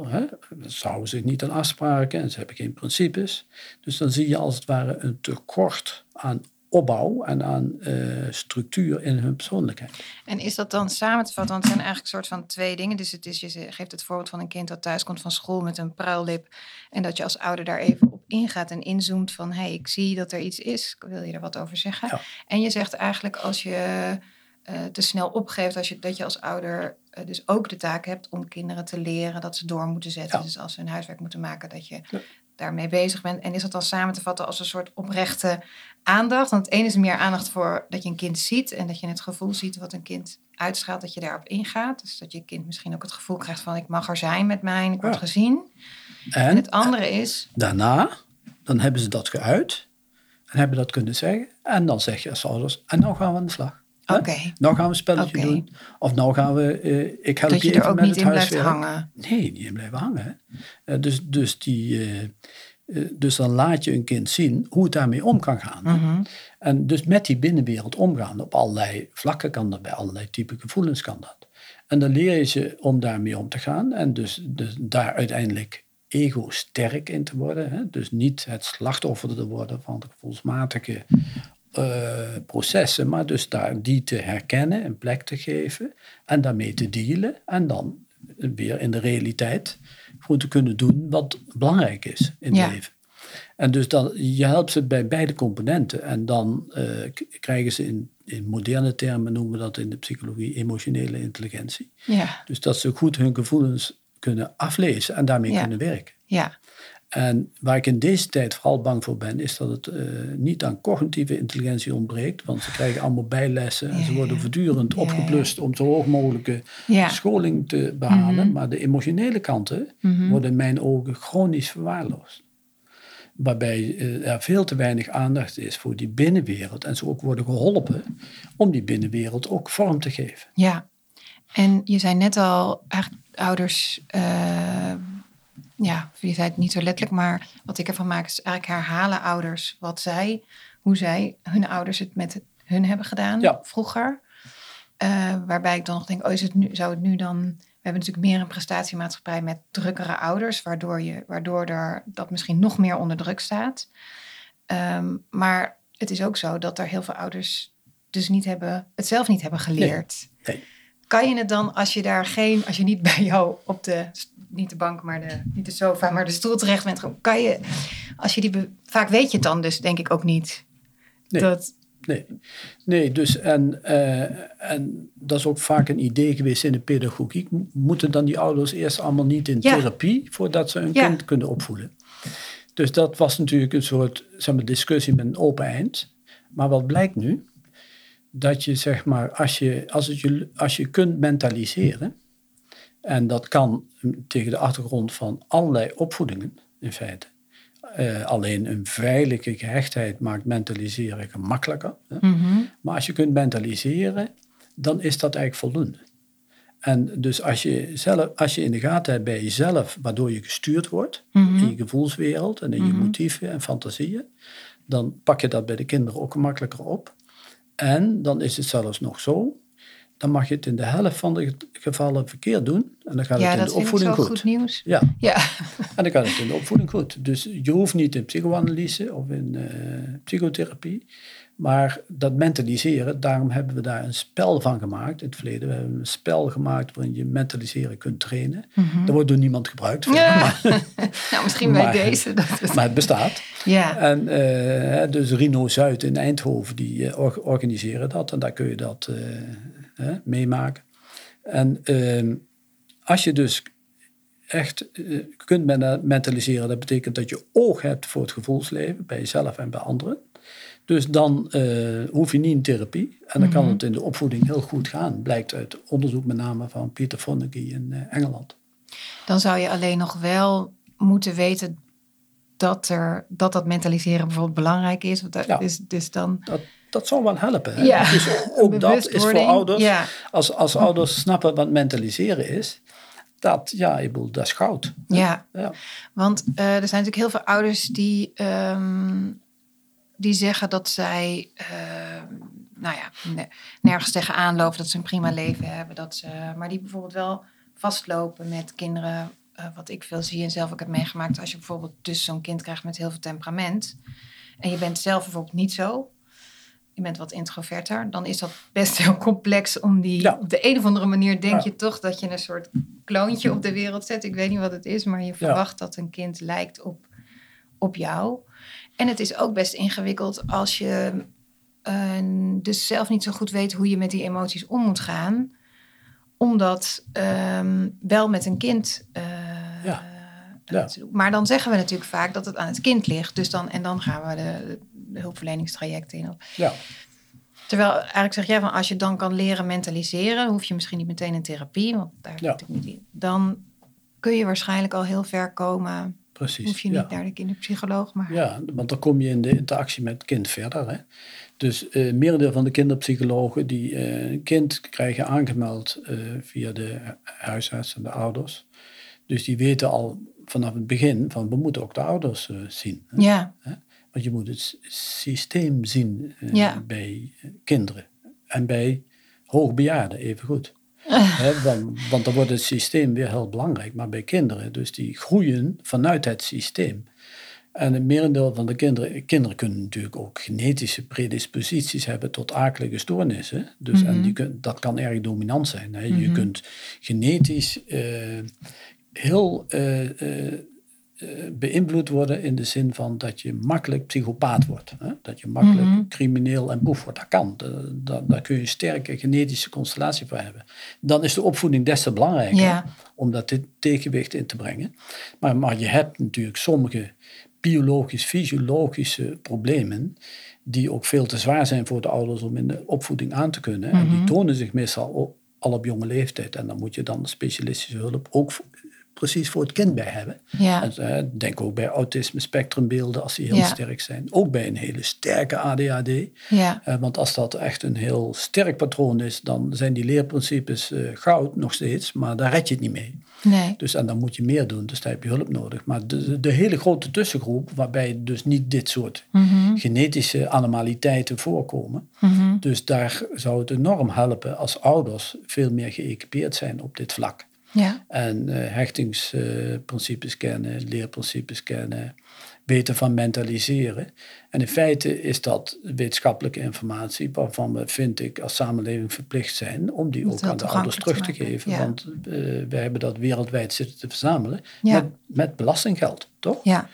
Hè? Ze houden zich niet aan afspraken en ze hebben geen principes. Dus dan zie je als het ware een tekort aan opbouw en aan uh, structuur in hun persoonlijkheid. En is dat dan samen te vatten? Want het zijn eigenlijk een soort van twee dingen. Dus het is, je geeft het voorbeeld van een kind dat thuis komt van school met een pruillip. En dat je als ouder daar even op ingaat en inzoomt van... hé, hey, ik zie dat er iets is. Wil je er wat over zeggen? En je zegt eigenlijk als je uh, te snel opgeeft... Als je, dat je als ouder uh, dus ook de taak hebt om kinderen te leren... dat ze door moeten zetten. Dus als ze hun huiswerk moeten maken... dat je daarmee bezig bent. En is dat dan samen te vatten als een soort oprechte aandacht? Want het ene is meer aandacht voor dat je een kind ziet en dat je het gevoel ziet wat een kind uitstraalt, dat je daarop ingaat. Dus dat je kind misschien ook het gevoel krijgt van ik mag er zijn met mij, ik word gezien. En, het andere is. Daarna, dan hebben ze dat geuit en hebben dat kunnen zeggen. En dan zeg je als ouders, en nou gaan we aan de slag. Oké. Nou gaan we een spelletje doen. Of nou gaan we, uh, ik help dat je, je in blijft hangen. Nee, niet in blijven hangen. Uh, dus, dus, die, uh, dus dan laat je een kind zien hoe het daarmee om kan gaan. Mm En dus met die binnenwereld omgaan. Op allerlei vlakken kan dat, bij allerlei type gevoelens kan dat. En dan leer je ze om daarmee om te gaan. En dus, dus daar uiteindelijk ego-sterk in te worden. Hè? Dus niet het slachtoffer te worden van de gevoelsmatige uh, processen, maar dus daar die te herkennen, een plek te geven en daarmee te dealen en dan weer in de realiteit gewoon te kunnen doen wat belangrijk is in het leven. En dus dan, je helpt ze bij beide componenten en dan uh, krijgen ze in, in moderne termen, noemen we dat in de psychologie, emotionele intelligentie. Ja. Dus dat ze goed hun gevoelens kunnen aflezen en daarmee kunnen werken. Ja. En waar ik in deze tijd vooral bang voor ben, is dat het uh, niet aan cognitieve intelligentie ontbreekt. Want ze krijgen allemaal bijlessen en ze worden voortdurend opgeplust om zo hoog mogelijke scholing te behalen. Mhm. Maar de emotionele kanten mhm. worden in mijn ogen chronisch verwaarloosd. Waarbij uh, er veel te weinig aandacht is voor die binnenwereld. En ze ook worden geholpen om die binnenwereld ook vorm te geven. Ja, en je zei net al, eigenlijk ouders. Uh, ja, je zei het niet zo letterlijk, maar wat ik ervan maak is eigenlijk herhalen ouders wat zij, hoe zij, hun ouders het met hun hebben gedaan vroeger. Uh, waarbij ik dan nog denk, oh, is het nu, zou het nu dan. We hebben natuurlijk meer een prestatiemaatschappij met drukkere ouders, waardoor, je, waardoor er, dat misschien nog meer onder druk staat. Um, maar het is ook zo dat er heel veel ouders dus niet hebben, het zelf niet hebben geleerd. Nee. Kan je het dan, als je daar geen, als je niet bij jou op de niet de bank, maar de, niet de sofa, maar de stoel terecht bent. Kan je, als je die, vaak weet je het dan dus denk ik ook niet. Nee. Dat, Nee, nee dus en, uh, en dat is ook vaak een idee geweest in de pedagogiek. Moeten dan die ouders eerst allemaal niet in therapie voordat ze een kind kunnen opvoeden? Dus dat was natuurlijk een soort zeg maar, discussie met een open eind. Maar wat blijkt nu? Dat je zeg maar, als je, als het je, als je kunt mentaliseren, en dat kan tegen de achtergrond van allerlei opvoedingen, in feite. Uh, alleen een veilige gehechtheid maakt mentaliseren gemakkelijker. Mhm. Maar als je kunt mentaliseren, dan is dat eigenlijk voldoende. En dus als je, zelf, als je in de gaten hebt bij jezelf, waardoor je gestuurd wordt mhm. in je gevoelswereld en in je mhm. motieven en fantasieën, dan pak je dat bij de kinderen ook gemakkelijker op. En dan is het zelfs nog zo dan mag je het in de helft van de gevallen verkeerd doen. En dan gaat het in de opvoeding goed. goed nieuws. Ja. ja. en dan gaat het in de opvoeding goed. Dus je hoeft niet in psychoanalyse of in uh, psychotherapie. Maar dat mentaliseren, daarom hebben we daar een spel van gemaakt in het verleden. We hebben een spel gemaakt waarin je mentaliseren kunt trainen. Mhm. Dat wordt door niemand gebruikt. Ja. Maar, nou, misschien bij Maar- deze. Dat is- maar het bestaat. ja. En eh, dus Rino Zuid in Eindhoven, die eh, or- organiseren dat. En daar kun je dat eh, hè, meemaken. En ehm, als je dus echt eh, kunt men- mentaliseren, dat betekent dat je oog hebt voor het gevoelsleven, bij jezelf en bij anderen. Dus dan eh, hoef je niet in therapie. En dan kan Mhm. het in de opvoeding heel goed gaan. Blijkt uit onderzoek met name van Peter Fonagy in eh, Engeland. Dan zou je alleen nog wel moeten weten dat er, dat, dat mentaliseren bijvoorbeeld belangrijk is. Want dat Ja. is dus dan... Dat, dat zal wel helpen. Hè? Ja. Dus ook dat is voor ouders. Ja. Als, als ouders snappen wat mentaliseren is, dat, ja, ik bedoel, dat is goud. Ja, Ja. want eh, er zijn natuurlijk heel veel ouders die, ehm, die zeggen dat zij ehm, nou ja, ne- nergens tegenaan lopen, dat ze een prima leven hebben. Dat ze, maar die bijvoorbeeld wel vastlopen met kinderen, eh, wat ik veel zie en zelf ook heb meegemaakt. Als je bijvoorbeeld dus zo'n kind krijgt met heel veel temperament en je bent zelf bijvoorbeeld niet zo. Je bent wat introverter, dan is dat best heel complex om die. Ja. Op de een of andere manier denk Ja. je toch dat je een soort kloontje op de wereld zet. Ik weet niet wat het is, maar je verwacht dat een kind lijkt op, op jou. En het is ook best ingewikkeld als je eh, dus zelf niet zo goed weet hoe je met die emoties om moet gaan. Om dat ehm, wel met een kind eh, Ja. Ja. te doen. Maar dan zeggen we natuurlijk vaak dat het aan het kind ligt. Dus dan, en dan gaan we de hulpverleningstrajecten in. Ja. Terwijl eigenlijk zeg jij van als je dan kan leren mentaliseren, hoef je misschien niet meteen in therapie, want daar Ja. ik niet in. Dan kun je waarschijnlijk al heel ver komen. precies. Hoef je ja. niet naar de kinderpsycholoog, maar Ja, want dan kom je in de interactie met het kind verder. Hè? Dus eh merendeel van de kinderpsychologen die eh, een kind krijgen aangemeld eh, via de huisarts en de ouders. Dus die weten al vanaf het begin van we moeten ook de ouders zien. Hè? ja, Want je moet het systeem zien eh, Ja. bij eh, kinderen en bij hoogbejaarden evengoed. Hè, want, want dan wordt het systeem weer heel belangrijk. Maar bij kinderen, dus die groeien vanuit het systeem. En het merendeel van de kinderen, kinderen kunnen natuurlijk ook genetische predisposities hebben tot akelige stoornissen. Dus, En die kun, dat kan erg dominant zijn. Je kunt genetisch eh, heel beïnvloed worden in de zin van dat je makkelijk psychopaat wordt. Hè? Dat je makkelijk Mhm. crimineel en boef wordt. Dat kan. Da- daar kun je een sterke genetische constellatie voor hebben. Dan is de opvoeding des te belangrijker om dat dit tegenwicht in te brengen. Maar, maar je hebt natuurlijk sommige biologisch, fysiologische problemen die ook veel te zwaar zijn voor de ouders om in de opvoeding aan te kunnen. En die tonen zich meestal op, al op jonge leeftijd. En dan moet je dan specialistische hulp ook voor- precies voor het kind bij hebben. ja, En, eh, denk ook bij autisme spectrumbeelden als die heel Ja. sterk zijn. Ook bij een hele sterke ADHD. ja, Eh, want als dat echt een heel sterk patroon is, dan zijn die leerprincipes eh, goud nog steeds, maar daar red je het niet mee. nee, Dus en dan moet je meer doen, dus daar heb je hulp nodig. Maar de, de hele grote tussengroep, waarbij dus niet dit soort Mhm, genetische anomaliteiten voorkomen. mhm. Dus daar zou het enorm helpen als ouders veel meer geëquipeerd zijn op dit vlak. Ja, En eh, hechtingsprincipes kennen, leerprincipes kennen, weten van mentaliseren. En in feite is dat wetenschappelijke informatie waarvan we, vind ik, als samenleving verplicht zijn om die ook aan de ouders terug te geven. Want eh wij hebben dat wereldwijd zitten te verzamelen Ja. met, met belastinggeld, toch? ja,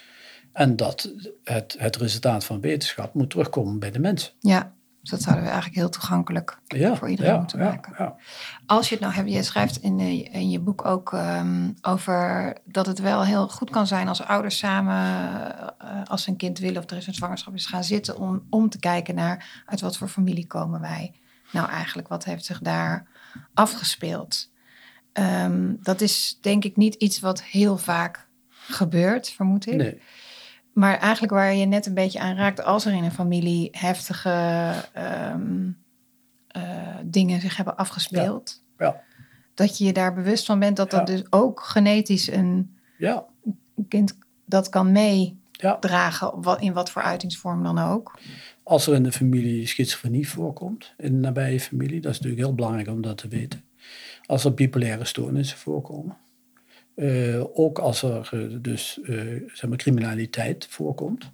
En dat het, het resultaat van wetenschap moet terugkomen bij de mensen. ja. Dus dat zouden we eigenlijk heel toegankelijk Ja, voor iedereen ja, moeten ja, maken. ja. Als je het nou hebt, je schrijft in, eh, in je boek ook ehm, over dat het wel heel goed kan zijn als ouders samen, eh, als ze een kind willen of er is een zwangerschap, is gaan zitten om, om te kijken naar uit wat voor familie komen wij. Nou, eigenlijk, wat heeft zich daar afgespeeld? Ehm, dat is denk ik niet iets wat heel vaak gebeurt, vermoed ik. Nee, Maar eigenlijk waar je net een beetje aan raakt, als er in een familie heftige ehm, eh, dingen zich hebben afgespeeld, ja, dat je je daar bewust van bent dat dat Ja. dus ook genetisch een ja, kind dat kan meedragen, in wat voor uitingsvorm dan ook. Als er in de familie schizofrenie voorkomt, in de nabije familie, dat is natuurlijk heel belangrijk om dat te weten. Als er bipolaire stoornissen voorkomen. Eh, ook als er eh, dus eh, zeg maar criminaliteit voorkomt.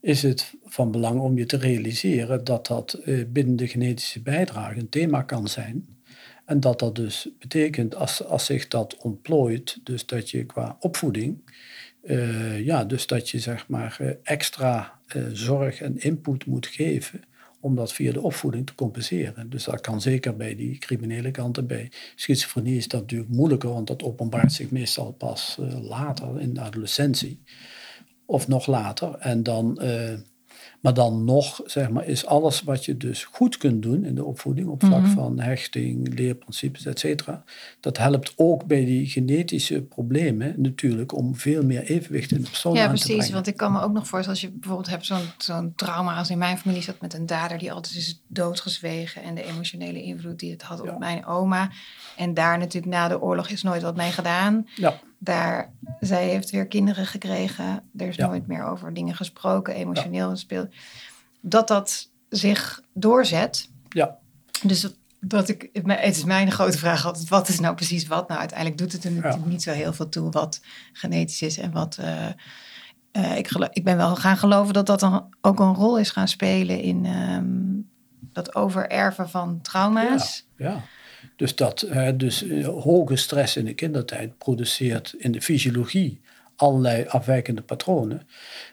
is het van belang om je te realiseren dat dat binnen de genetische bijdrage een thema kan zijn. En dat dat dus betekent, als, als zich dat ontplooit, dus dat je qua opvoeding, ja, dus dat je zeg maar extra zorg en input moet geven om dat via de opvoeding te compenseren. Dus dat kan zeker bij die criminele kanten. Bij schizofrenie is dat natuurlijk moeilijker, want dat openbaart zich meestal pas later in de adolescentie of nog later. En dan, uh, maar dan nog, zeg maar, is alles wat je dus goed kunt doen in de opvoeding op vlak mm -hmm. van hechting, leerprincipes, et cetera. Dat helpt ook bij die genetische problemen natuurlijk om veel meer evenwicht in de persoon ja, aan precies, te brengen. want ik kan me ook nog voorstellen als je bijvoorbeeld hebt zo'n zo'n trauma als in mijn familie zat met een dader die altijd is doodgezwegen en de emotionele invloed die het had op Ja. mijn oma. En daar natuurlijk na de oorlog is nooit wat mee gedaan. Ja, daar, zij heeft weer kinderen gekregen. Er is Ja. nooit meer over dingen gesproken, emotioneel gespeeld. Dat dat zich doorzet. ja, Dus dat- ik, het is mijn grote vraag altijd, wat is nou precies wat? Nou, uiteindelijk doet het er natuurlijk niet zo heel veel toe wat genetisch is en wat... eh, eh, ik, ik ben wel gaan geloven dat dat dan ook een rol is gaan spelen in ehm, dat overerven van trauma's. ja. Dus, dat, dus eh, hoge stress in de kindertijd produceert in de fysiologie allerlei afwijkende patronen.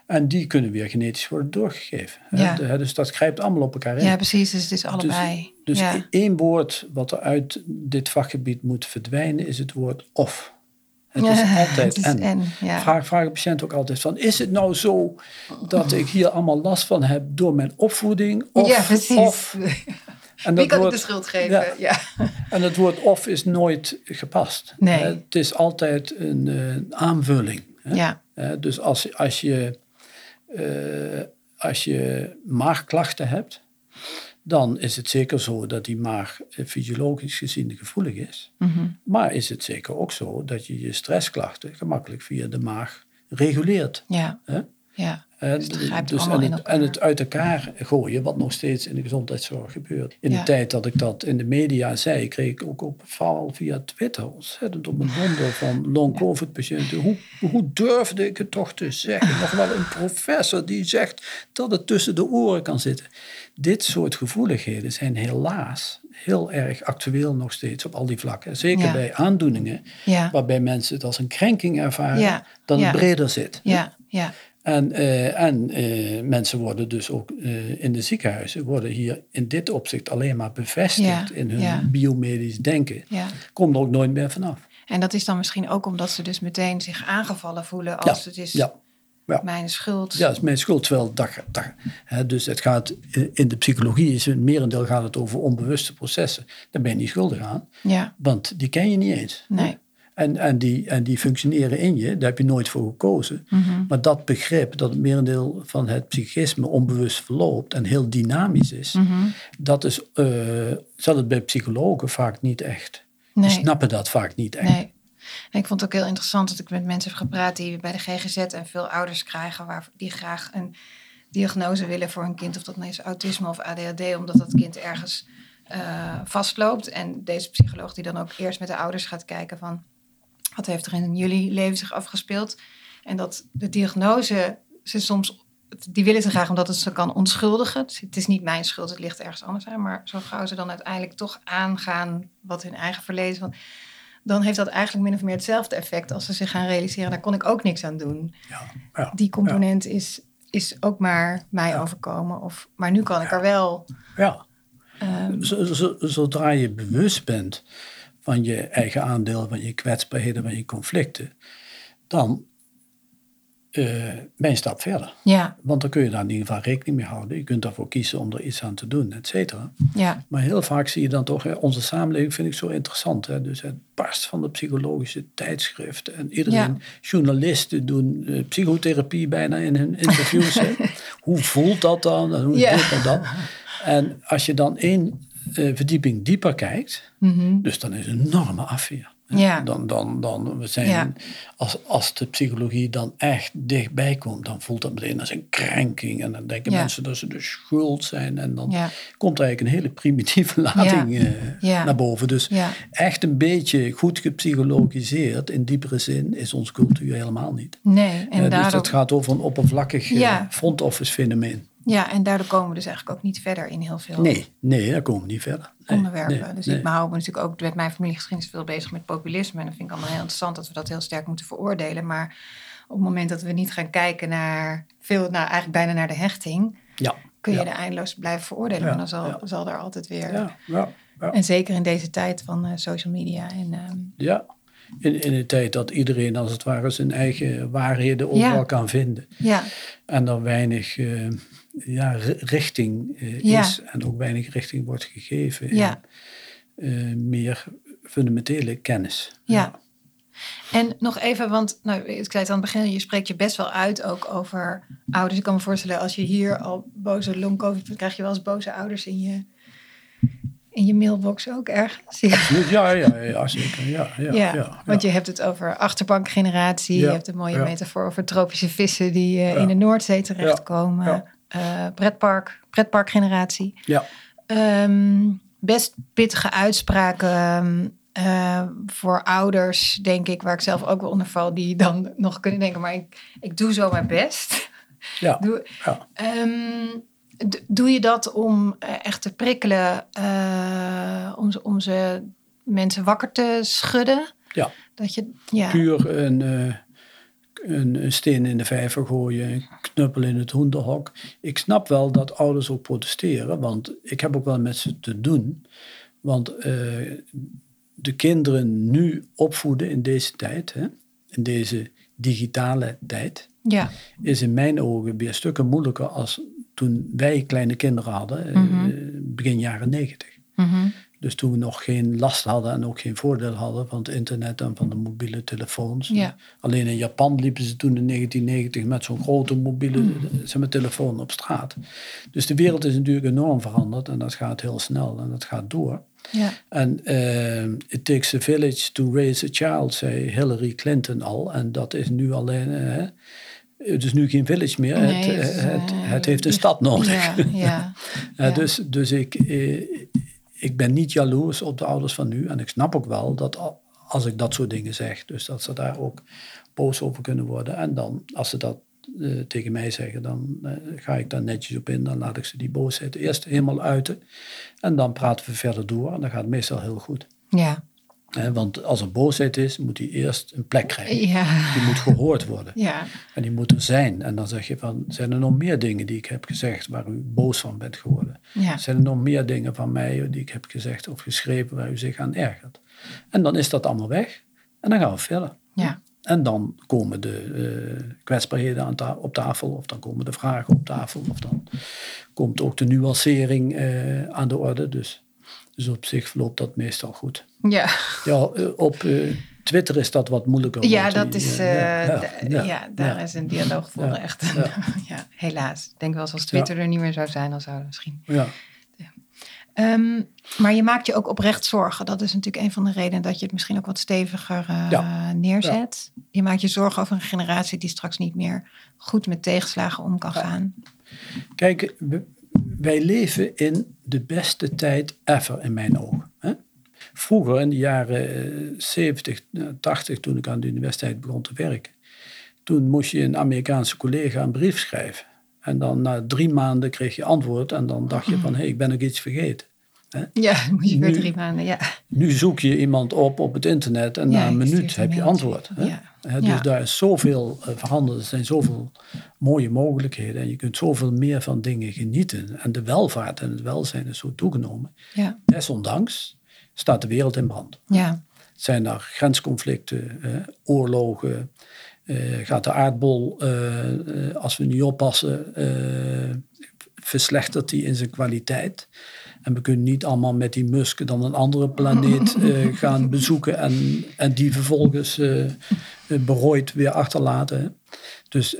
En die kunnen weer genetisch worden doorgegeven. hè. Ja. De- dus dat grijpt allemaal op elkaar in. Ja, precies. Dus het is allebei. Dus ja. e- één woord wat er uit dit vakgebied moet verdwijnen is het woord of. Het is altijd het is en. en, ja. Vraag, vraag de patiënt ook altijd van, is het nou zo dat ik hier allemaal last van heb door mijn opvoeding? Of, ja, precies. Of, en, Wie dat kan ik woord, de schuld geven? Ja. Ja. en het woord of is nooit gepast. Nee. Hè, Het is altijd een eh, aanvulling. hè. Ja. Dus als, als, je, eh, als je maagklachten hebt, dan is het zeker zo dat die maag eh, fysiologisch gezien gevoelig is. Mhm. Maar is het zeker ook zo dat je je stressklachten gemakkelijk via de maag reguleert. Ja. Hè? Ja. Hè, Dus het dus en, in het, elkaar. en het uit elkaar gooien, wat nog steeds in de gezondheidszorg gebeurt. In Ja. de tijd dat ik dat in de media zei, kreeg ik ook op vooral via Twitter ontzettend op mijn donder van long-covid-patiënten. Hoe, hoe durfde ik het toch te zeggen? Nog wel een professor die zegt dat het tussen de oren kan zitten. Dit soort gevoeligheden zijn helaas heel erg actueel nog steeds op al die vlakken. Zeker Ja. bij aandoeningen Ja. waarbij mensen het als een krenking ervaren, Ja. dat het Ja. breder zit. Ja. Ja. En, eh, en eh, mensen worden dus ook eh, in de ziekenhuizen, worden hier in dit opzicht alleen maar bevestigd Ja, in hun ja. biomedisch denken. Ja. Komt er ook nooit meer vanaf. En dat is dan misschien ook omdat ze dus meteen zich aangevallen voelen als het is ja. Ja. mijn schuld. Ja, dat is mijn schuld. Terwijl dat, dat, hè, dus het gaat in de psychologie is een merendeel gaat het over onbewuste processen. Daar ben je niet schuldig aan, Ja. want die ken je niet eens. Nee. En, en, die, en die functioneren in je, daar heb je nooit voor gekozen. Mhm. Maar dat begrip dat het merendeel van het psychisme onbewust verloopt en heel dynamisch is, Mhm. dat is, eh zal het bij psychologen vaak niet echt. Nee. Die snappen dat vaak niet echt. Nee. En ik vond het ook heel interessant dat ik met mensen heb gepraat die bij de GGZ en veel ouders krijgen waar die graag een diagnose willen voor hun kind, of dat nou is autisme of ADHD, omdat dat kind ergens eh, vastloopt. En deze psycholoog die dan ook eerst met de ouders gaat kijken van wat heeft er in jullie leven zich afgespeeld. En dat de diagnose ze soms die willen ze graag omdat het ze kan onschuldigen. Dus het is niet mijn schuld, het ligt ergens anders aan. Maar zo gauw ze dan uiteindelijk toch aangaan wat hun eigen verleden. Want dan heeft dat eigenlijk min of meer hetzelfde effect als ze zich gaan realiseren. Daar kon ik ook niks aan doen. Ja, ja, Die component is, is ook maar mij overkomen. Of, maar nu kan ik er wel. ja. ehm, Zodra je bewust bent van je eigen aandeel, van je kwetsbaarheden, van je conflicten, dan eh, ben je een stap verder. ja, Want dan kun je daar in ieder geval rekening mee houden. Je kunt ervoor kiezen om er iets aan te doen, et cetera. ja, Maar heel vaak zie je dan toch, hè, onze samenleving vind ik zo interessant. Hè? Dus het barst van de psychologische tijdschriften. En iedereen, journalisten doen eh, psychotherapie bijna in hun interviews. Hoe voelt dat dan? En hoe Ja. dit en dat? En als je dan één eh, verdieping dieper kijkt, Mhm. dus dan is het een enorme afweer. Ja. Dan, dan, dan we zijn, Ja. als, als de psychologie dan echt dichtbij komt, dan voelt dat meteen als een krenking. En dan denken Ja. mensen dat ze de schuld zijn. En dan komt er eigenlijk een hele primitieve lading eh, naar boven. Dus echt een beetje goed gepsychologiseerd in diepere zin is onze cultuur helemaal niet. Nee, en Eh, dus dat gaat over een oppervlakkig front office fenomeen. Ja, en daardoor komen we dus eigenlijk ook niet verder in heel veel Nee, nee, daar komen we niet verder. Nee, onderwerpen. nee, dus nee. ik hou me natuurlijk ook met mijn familiegeschiedenis veel bezig met populisme. En dat vind ik allemaal heel interessant dat we dat heel sterk moeten veroordelen. Maar op het moment dat we niet gaan kijken naar veel, nou eigenlijk bijna naar de hechting, Ja, kun je ja. er eindeloos blijven veroordelen. Ja, maar dan zal, ja. zal er altijd weer. Ja, ja, ja. En zeker in deze tijd van eh, social media. En, ehm, ja. In, in een tijd dat iedereen als het ware zijn eigen waarheden overal kan vinden. ja, En er weinig eh, ja, ri- richting eh, Ja. is. En ook weinig richting wordt gegeven Ja. eh, meer fundamentele kennis. Ja. En nog even, want nou, ik zei het aan het begin, je spreekt je best wel uit ook over ouders. Ik kan me voorstellen, als je hier al boze long-covid hebt, krijg je wel eens boze ouders in je, in je mailbox ook ergens. Ja, Ja, ja, ja, zeker. Ja, ja, ja, ja, want je hebt het over achterbankgeneratie. Je hebt een mooie metafoor over tropische vissen die eh, in de Noordzee terechtkomen. Eh, pretpark, pretparkgeneratie. Ja. Ehm, best pittige uitspraken ehm, eh, voor ouders, denk ik, waar ik zelf ook wel onder val, die dan nog kunnen denken, maar ik, ik doe zo mijn best. Ja, Doe, ja. ehm, doe je dat om eh, echt te prikkelen, om, ze- om ze mensen wakker te schudden? Ja. Dat je, ja. puur een, een, een steen in de vijver gooien, een knuppel in het hoenderhok. Ik snap wel dat ouders ook protesteren, want ik heb ook wel met ze te doen. Want eh, de kinderen nu opvoeden in deze tijd, hè, in deze digitale tijd, ja. is in mijn ogen weer stukken moeilijker als toen wij kleine kinderen hadden, eh, Mhm. begin jaren negentig. Mhm. Dus toen we nog geen last hadden en ook geen voordeel hadden van het internet en van de mobiele telefoons. Ja. Alleen in Japan liepen ze toen in 1990 met zo'n grote mobiele Mm. zeg maar, telefoon op straat. Dus de wereld is natuurlijk enorm veranderd en dat gaat heel snel en dat gaat door. ja. En eh, it takes a village to raise a child, zei Hillary Clinton al. En dat is nu alleen, eh, het is nu geen village meer. Nee, het, het is, het, het, eh, heeft een stad nodig. Ja, ja. Eh, Ja. Dus, dus ik, eh, ik ben niet jaloers op de ouders van nu. En ik snap ook wel dat al- als ik dat soort dingen zeg, dus dat ze daar ook boos over kunnen worden. En dan, als ze dat eh, tegen mij zeggen, dan eh, ga ik daar netjes op in. Dan laat ik ze die boosheid eerst helemaal uiten. En dan praten we verder door. En dan gaat het meestal heel goed. ja. Want als er boosheid is, moet die eerst een plek krijgen. Ja. Die moet gehoord worden. Ja. En die moet er zijn. En dan zeg je van, zijn er nog meer dingen die ik heb gezegd waar u boos van bent geworden? Ja. Zijn er nog meer dingen van mij die ik heb gezegd of geschreven waar u zich aan ergert? En dan is dat allemaal weg. En dan gaan we verder. Ja. En dan komen de eh, kwetsbaarheden aan ta- op tafel, of dan komen de vragen op tafel, of dan komt ook de nuancering eh, aan de orde. Dus, dus op zich loopt dat meestal goed. Ja. Ja, eh, op eh, Twitter is dat wat moeilijker. Ja, dat die, is. eh, ja, daar is een dialoog voor echt. ja. Helaas. Ik denk wel eens als Twitter er niet meer zou zijn, dan zou het misschien. Ja, Ehm, maar je maakt je ook oprecht zorgen. Dat is natuurlijk een van de redenen dat je het misschien ook wat steviger eh, Ja. neerzet. Je maakt je zorgen over een generatie die straks niet meer goed met tegenslagen om kan gaan. Kijk, we- wij leven in de beste tijd ever in mijn ogen. Hè? Vroeger, in de jaren eh, 70, eh, 80, toen ik aan de universiteit begon te werken, toen moest je een Amerikaanse collega een brief schrijven. En dan na drie maanden kreeg je antwoord en dan dacht je van, hé, hey, ik ben nog iets vergeten. Ja, dan moet je weer drie maanden. Ja. Nu zoek je iemand op op het internet en Ja, na een minuut heb je antwoord. Hè? Ja. Dus Ja. daar is zoveel eh, veranderd. Er zijn zoveel mooie mogelijkheden. En je kunt zoveel meer van dingen genieten. En de welvaart en het welzijn is zo toegenomen. Ja. Desondanks staat de wereld in brand. Ja. Zijn er grensconflicten, eh, oorlogen. eh, gaat de aardbol, eh, eh, als we niet oppassen, eh, verslechtert die in zijn kwaliteit. En we kunnen niet allemaal met die Musk dan een andere planeet eh, gaan bezoeken en, en die vervolgens eh, berooid weer achterlaten. Dus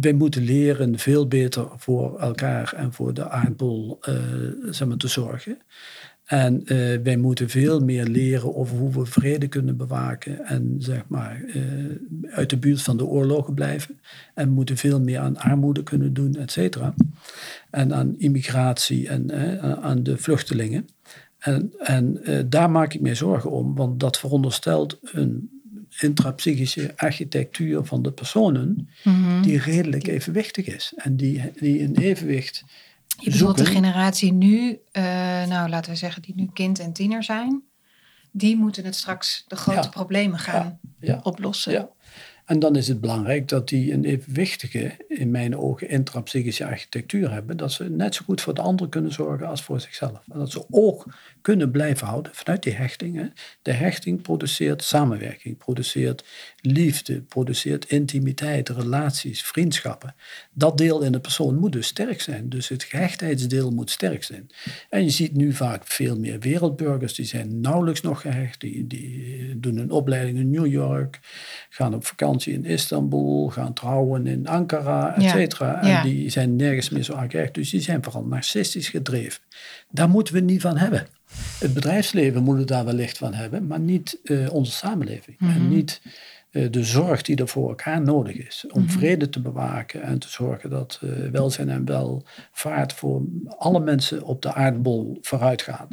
wij moeten leren veel beter voor elkaar en voor de aardbol zeg maar, te zorgen. En uh, wij moeten veel meer leren over hoe we vrede kunnen bewaken en zeg maar uh, uit de buurt van de oorlogen blijven. En moeten veel meer aan armoede kunnen doen, et cetera. En aan immigratie en aan de vluchtelingen. En, en daar maak ik me zorgen om, want dat veronderstelt een intrapsychische architectuur van de personen mm-hmm. die redelijk evenwichtig is. En die, die een evenwicht je bedoelt de generatie nu, uh, nou laten we zeggen, die nu kind en tiener zijn, die moeten het straks de grote problemen gaan ja, oplossen. En dan is het belangrijk dat die een evenwichtige, in mijn ogen, intrapsychische architectuur hebben. Dat ze net zo goed voor de ander kunnen zorgen als voor zichzelf. En dat ze ook kunnen blijven houden vanuit die hechting. De hechting produceert samenwerking, produceert liefde, produceert intimiteit, relaties, vriendschappen. Dat deel in de persoon moet dus sterk zijn. Dus het gehechtheidsdeel moet sterk zijn. En je ziet nu vaak veel meer wereldburgers, die zijn nauwelijks nog gehecht. Die, die doen een opleiding in New York, gaan op vakantie in Istanbul, gaan trouwen in Ankara, et cetera. En die zijn nergens meer zo aan gehecht. Dus die zijn vooral narcistisch gedreven. Daar moeten we niet van hebben. Het bedrijfsleven moet het daar wellicht van hebben, maar niet uh, onze samenleving. En mhm. niet uh, de zorg die er voor elkaar nodig is. Om mhm. vrede te bewaken en te zorgen dat uh, welzijn en welvaart voor alle mensen op de aardbol vooruit gaat.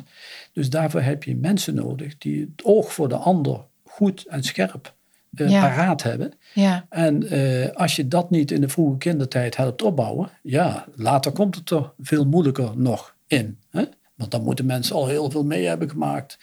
Dus daarvoor heb je mensen nodig die het oog voor de ander goed en scherp uh, ja. paraat hebben. Ja. En als je dat niet in de vroege kindertijd helpt opbouwen, ja, later komt het er veel moeilijker nog in. Hè? Want dan moeten mensen al heel veel mee hebben gemaakt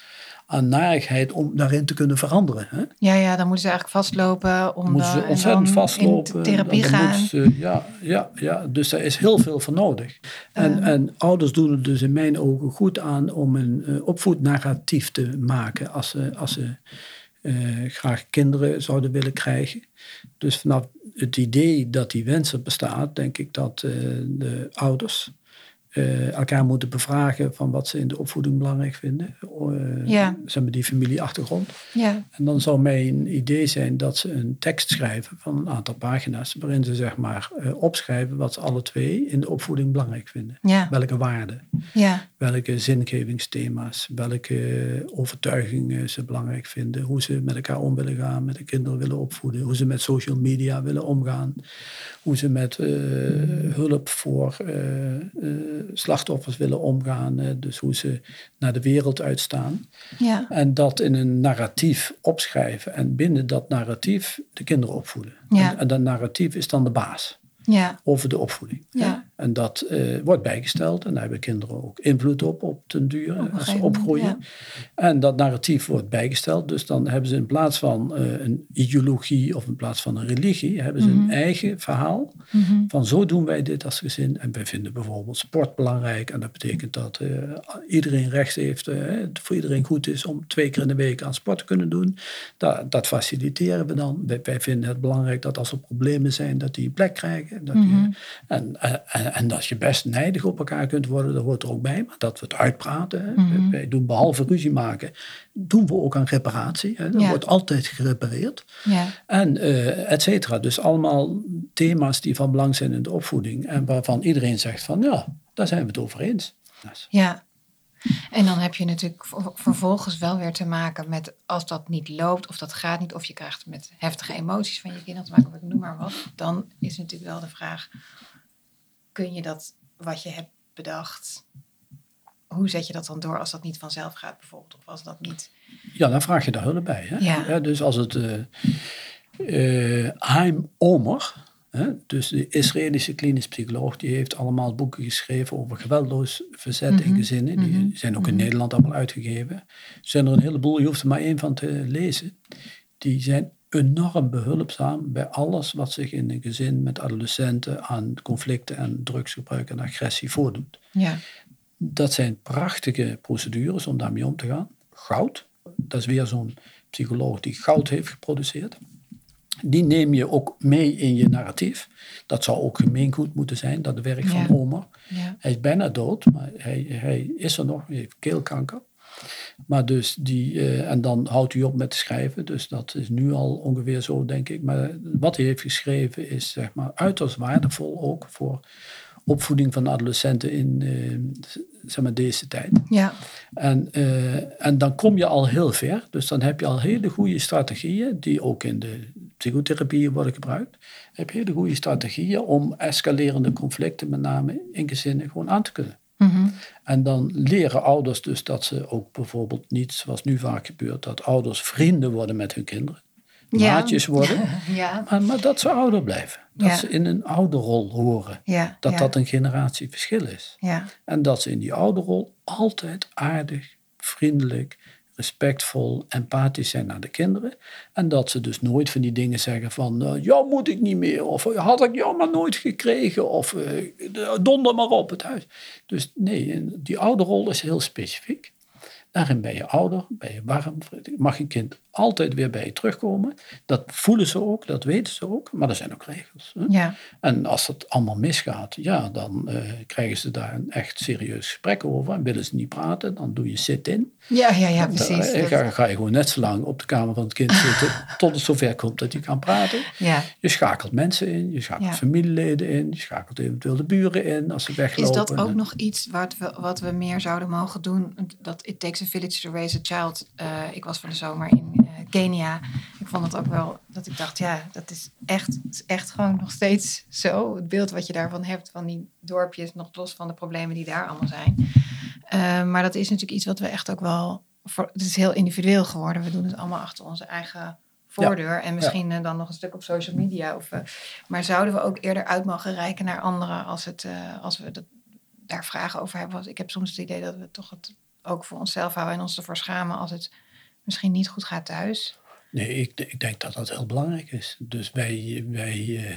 aan narigheid om daarin te kunnen veranderen. Hè? Ja, ja, dan moeten ze eigenlijk vastlopen. Om moeten ze ontzettend vastlopen. In therapie gaan. Ze, ja, ja, ja, dus daar is heel veel voor nodig. En, uh. en ouders doen er dus in mijn ogen goed aan om een opvoednarratief te maken als ze, als ze uh, graag kinderen zouden willen krijgen. Dus vanaf het idee dat die wens er bestaat, denk ik dat de ouders uh, elkaar moeten bevragen van wat ze in de opvoeding belangrijk vinden. Uh, ja. Zeg maar die familieachtergrond. Ja. En dan zou mijn idee zijn dat ze een tekst schrijven van een aantal pagina's, waarin ze zeg maar uh, opschrijven wat ze alle twee in de opvoeding belangrijk vinden. Ja. Welke waarden, ja. welke zingevingsthema's, welke overtuigingen ze belangrijk vinden, hoe ze met elkaar om willen gaan, met de kinderen willen opvoeden, hoe ze met social media willen omgaan, hoe ze met hulp voor slachtoffers willen omgaan. dus hoe ze naar de wereld uitstaan. Ja. En dat in een narratief opschrijven. En binnen dat narratief de kinderen opvoeden. Ja. En, en dat narratief is dan de baas ja. over de opvoeding. Ja. En dat uh, wordt bijgesteld en daar hebben kinderen ook invloed op op ten duur als ze opgroeien. En dat narratief wordt bijgesteld, dus dan hebben ze in plaats van uh, een ideologie of in plaats van een religie, hebben ze een mhm. eigen verhaal mm-hmm. van zo doen wij dit als gezin. En wij vinden bijvoorbeeld sport belangrijk en dat betekent dat uh, iedereen recht heeft, voor iedereen goed is om twee keer in de week aan sport te kunnen doen. Dat, dat faciliteren we dan. Wij, wij vinden het belangrijk dat als er problemen zijn, dat die een plek krijgen. Dat mm-hmm. en, en en dat je best nijdig op elkaar kunt worden, dat hoort er ook bij. Maar dat we het uitpraten. Mhm. Wij doen behalve ruzie maken, doen we ook aan reparatie. Hè. Er wordt altijd gerepareerd. Ja. En uh, et cetera. Dus allemaal thema's die van belang zijn in de opvoeding. En waarvan iedereen zegt van ja, daar zijn we het over eens. Dus. Ja. En dan heb je natuurlijk vervolgens wel weer te maken met als dat niet loopt of dat gaat niet, of je krijgt met heftige emoties van je kinderen te maken, noem maar wat, dan is natuurlijk wel de vraag kun je dat wat je hebt bedacht, hoe zet je dat dan door als dat niet vanzelf gaat bijvoorbeeld? Of als dat niet... Ja, dan vraag je daar hulp bij. Hè? Ja. dus als het... Uh, uh, Haim Omer, hè, dus de Israëlische klinisch psycholoog, die heeft allemaal boeken geschreven over geweldloos verzet in mhm. gezinnen. Die mhm. zijn ook in mhm. Nederland allemaal uitgegeven. Er zijn er een heleboel, je hoeft er maar één van te lezen. Die zijn enorm behulpzaam bij alles wat zich in een gezin met adolescenten aan conflicten en drugsgebruik en agressie voordoet. Ja. Dat zijn prachtige procedures om daarmee om te gaan. Goud, dat is weer zo'n psycholoog die goud heeft geproduceerd. Die neem je ook mee in je narratief. Dat zou ook gemeengoed moeten zijn, dat werk van Omer. Ja. Hij is bijna dood, maar hij, hij is er nog, hij heeft keelkanker. Maar dus die, uh, en dan houdt hij op met schrijven. Dus dat is nu al ongeveer zo, denk ik. Maar wat hij heeft geschreven is zeg maar uiterst waardevol ook voor opvoeding van adolescenten in uh, zeg maar deze tijd. Ja. En, uh, en dan kom je al heel ver. Dus dan heb je al hele goede strategieën, die ook in de psychotherapie worden gebruikt. Heb je hele goede strategieën om escalerende conflicten, met name in gezinnen, gewoon aan te kunnen. Mm En dan leren ouders dus dat ze ook bijvoorbeeld niet, zoals nu vaak gebeurt, dat ouders vrienden worden met hun kinderen maatjes worden. ja. Maar, maar, dat ze ouder blijven. Dat ze in een ouderrol horen. Ja. Dat dat een generatieverschil is. Ja. En dat ze in die ouderrol altijd aardig, vriendelijk, respectvol, empathisch zijn naar de kinderen. En dat ze dus nooit van die dingen zeggen van... Uh, jou moet ik niet meer. Of had ik jou maar nooit gekregen. Of uh, donder maar op het huis. Dus nee, die ouderrol is heel specifiek. Daarin ben je ouder, ben je warm, mag je kind altijd weer bij je terugkomen. Dat voelen ze ook, dat weten ze ook, maar er zijn ook regels. Hè? Ja. En als het allemaal misgaat, ja, dan uh, krijgen ze daar een echt serieus gesprek over. En willen ze niet praten, dan doe je sit-in. Ja, ja, ja, precies. Dan ga, ga, je gewoon net zo lang op de kamer van het kind zitten tot het zover komt dat hij kan praten. Ja. Je schakelt mensen in, je schakelt ja. familieleden in, je schakelt eventueel de buren in als ze weglopen. Is dat ook nog iets wat we, wat we meer zouden mogen doen? Dat it takes a village to raise a child. Uh, ik was van de zomer in uh, Kenia. Ik vond het ook wel dat ik dacht, ja, dat is echt, is echt gewoon nog steeds zo. Het beeld wat je daarvan hebt, van die dorpjes, nog los van de problemen die daar allemaal zijn. Uh, maar dat is natuurlijk iets wat we echt ook wel. Voor, het is heel individueel geworden. We doen het allemaal achter onze eigen voordeur. Ja. En misschien ja. dan nog een stuk op social media. Of, maar zouden we ook eerder uit mogen reiken naar anderen als, het, als we dat, daar vragen over hebben? Want ik heb soms het idee dat we toch het ook voor onszelf houden en ons ervoor schamen als het misschien niet goed gaat thuis? Nee, ik, ik denk dat dat heel belangrijk is. Dus wij, wij uh,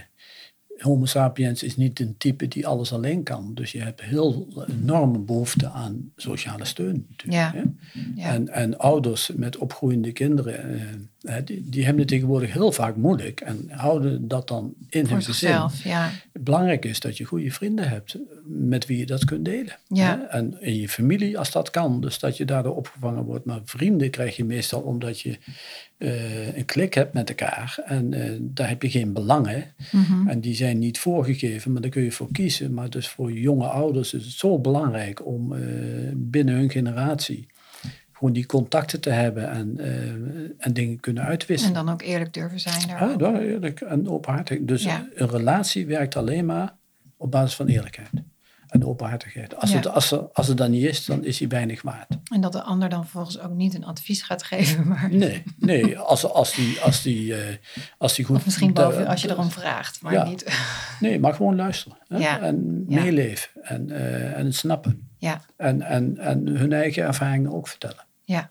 Homo sapiens is niet een type die alles alleen kan. Dus je hebt heel enorme behoefte aan sociale steun. Ja. ja. En, en ouders met opgroeiende kinderen, uh, die, die hebben het tegenwoordig heel vaak moeilijk en houden dat dan in Voor hun zichzelf, gezin. Ja. Belangrijk is dat je goede vrienden hebt met wie je dat kunt delen. Ja. Hè? En in je familie als dat kan, dus dat je daardoor opgevangen wordt. Maar vrienden krijg je meestal omdat je uh, een klik hebt met elkaar en uh, daar heb je geen belangen. Mm -hmm. En die zijn niet voorgegeven, maar daar kun je voor kiezen. Maar dus voor jonge ouders is het zo belangrijk om uh, binnen hun generatie gewoon die contacten te hebben en, en dingen kunnen uitwisselen. En dan ook eerlijk durven zijn daar. Ja, daar eerlijk en openhartig. Dus Ja. een relatie werkt alleen maar op basis van eerlijkheid en openhartigheid. Als, Ja. het, als, er, als het dan niet is, dan is hij weinig waard. En dat de ander dan vervolgens ook niet een advies gaat geven, maar Nee, nee als, als, die, als, die, eh, als die goed... of misschien boven als je erom vraagt, maar Ja. niet. Nee, maar gewoon luisteren. Hè? Ja. En meeleven en, eh, en het snappen. Ja, En, en, en hun eigen ervaringen ook vertellen. Ja.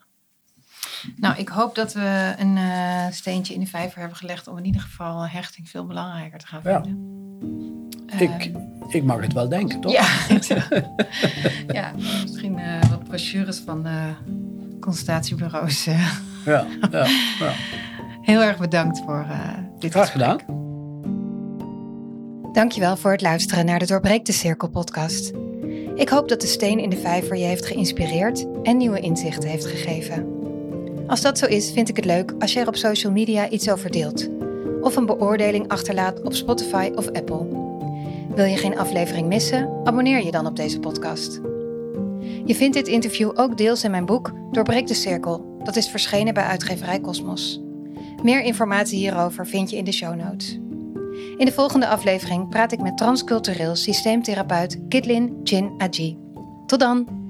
Nou, ik hoop dat we een eh, steentje in de vijver hebben gelegd om in ieder geval hechting veel belangrijker te gaan Ja. vinden. Ik, Eh, ik mag het wel denken, toch? Ja, ja misschien eh, wat brochures van eh, consultatiebureaus. Ja, ja, ja. heel erg bedankt voor eh, dit Graag gesprek. gedaan. Dankjewel voor het luisteren naar de Doorbreek de Cirkel podcast. Ik hoop dat de steen in de vijver je heeft geïnspireerd en nieuwe inzichten heeft gegeven. Als dat zo is, vind ik het leuk als je er op social media iets over deelt. Of een beoordeling achterlaat op Spotify of Apple. Wil je geen aflevering missen? Abonneer je dan op deze podcast. Je vindt dit interview ook deels in mijn boek Doorbreek de Cirkel. Dat is verschenen bij uitgeverij Cosmos. Meer informatie hierover vind je in de show notes. In de volgende aflevering praat ik met transcultureel systeemtherapeut Kitlin Chin Aji. Tot dan!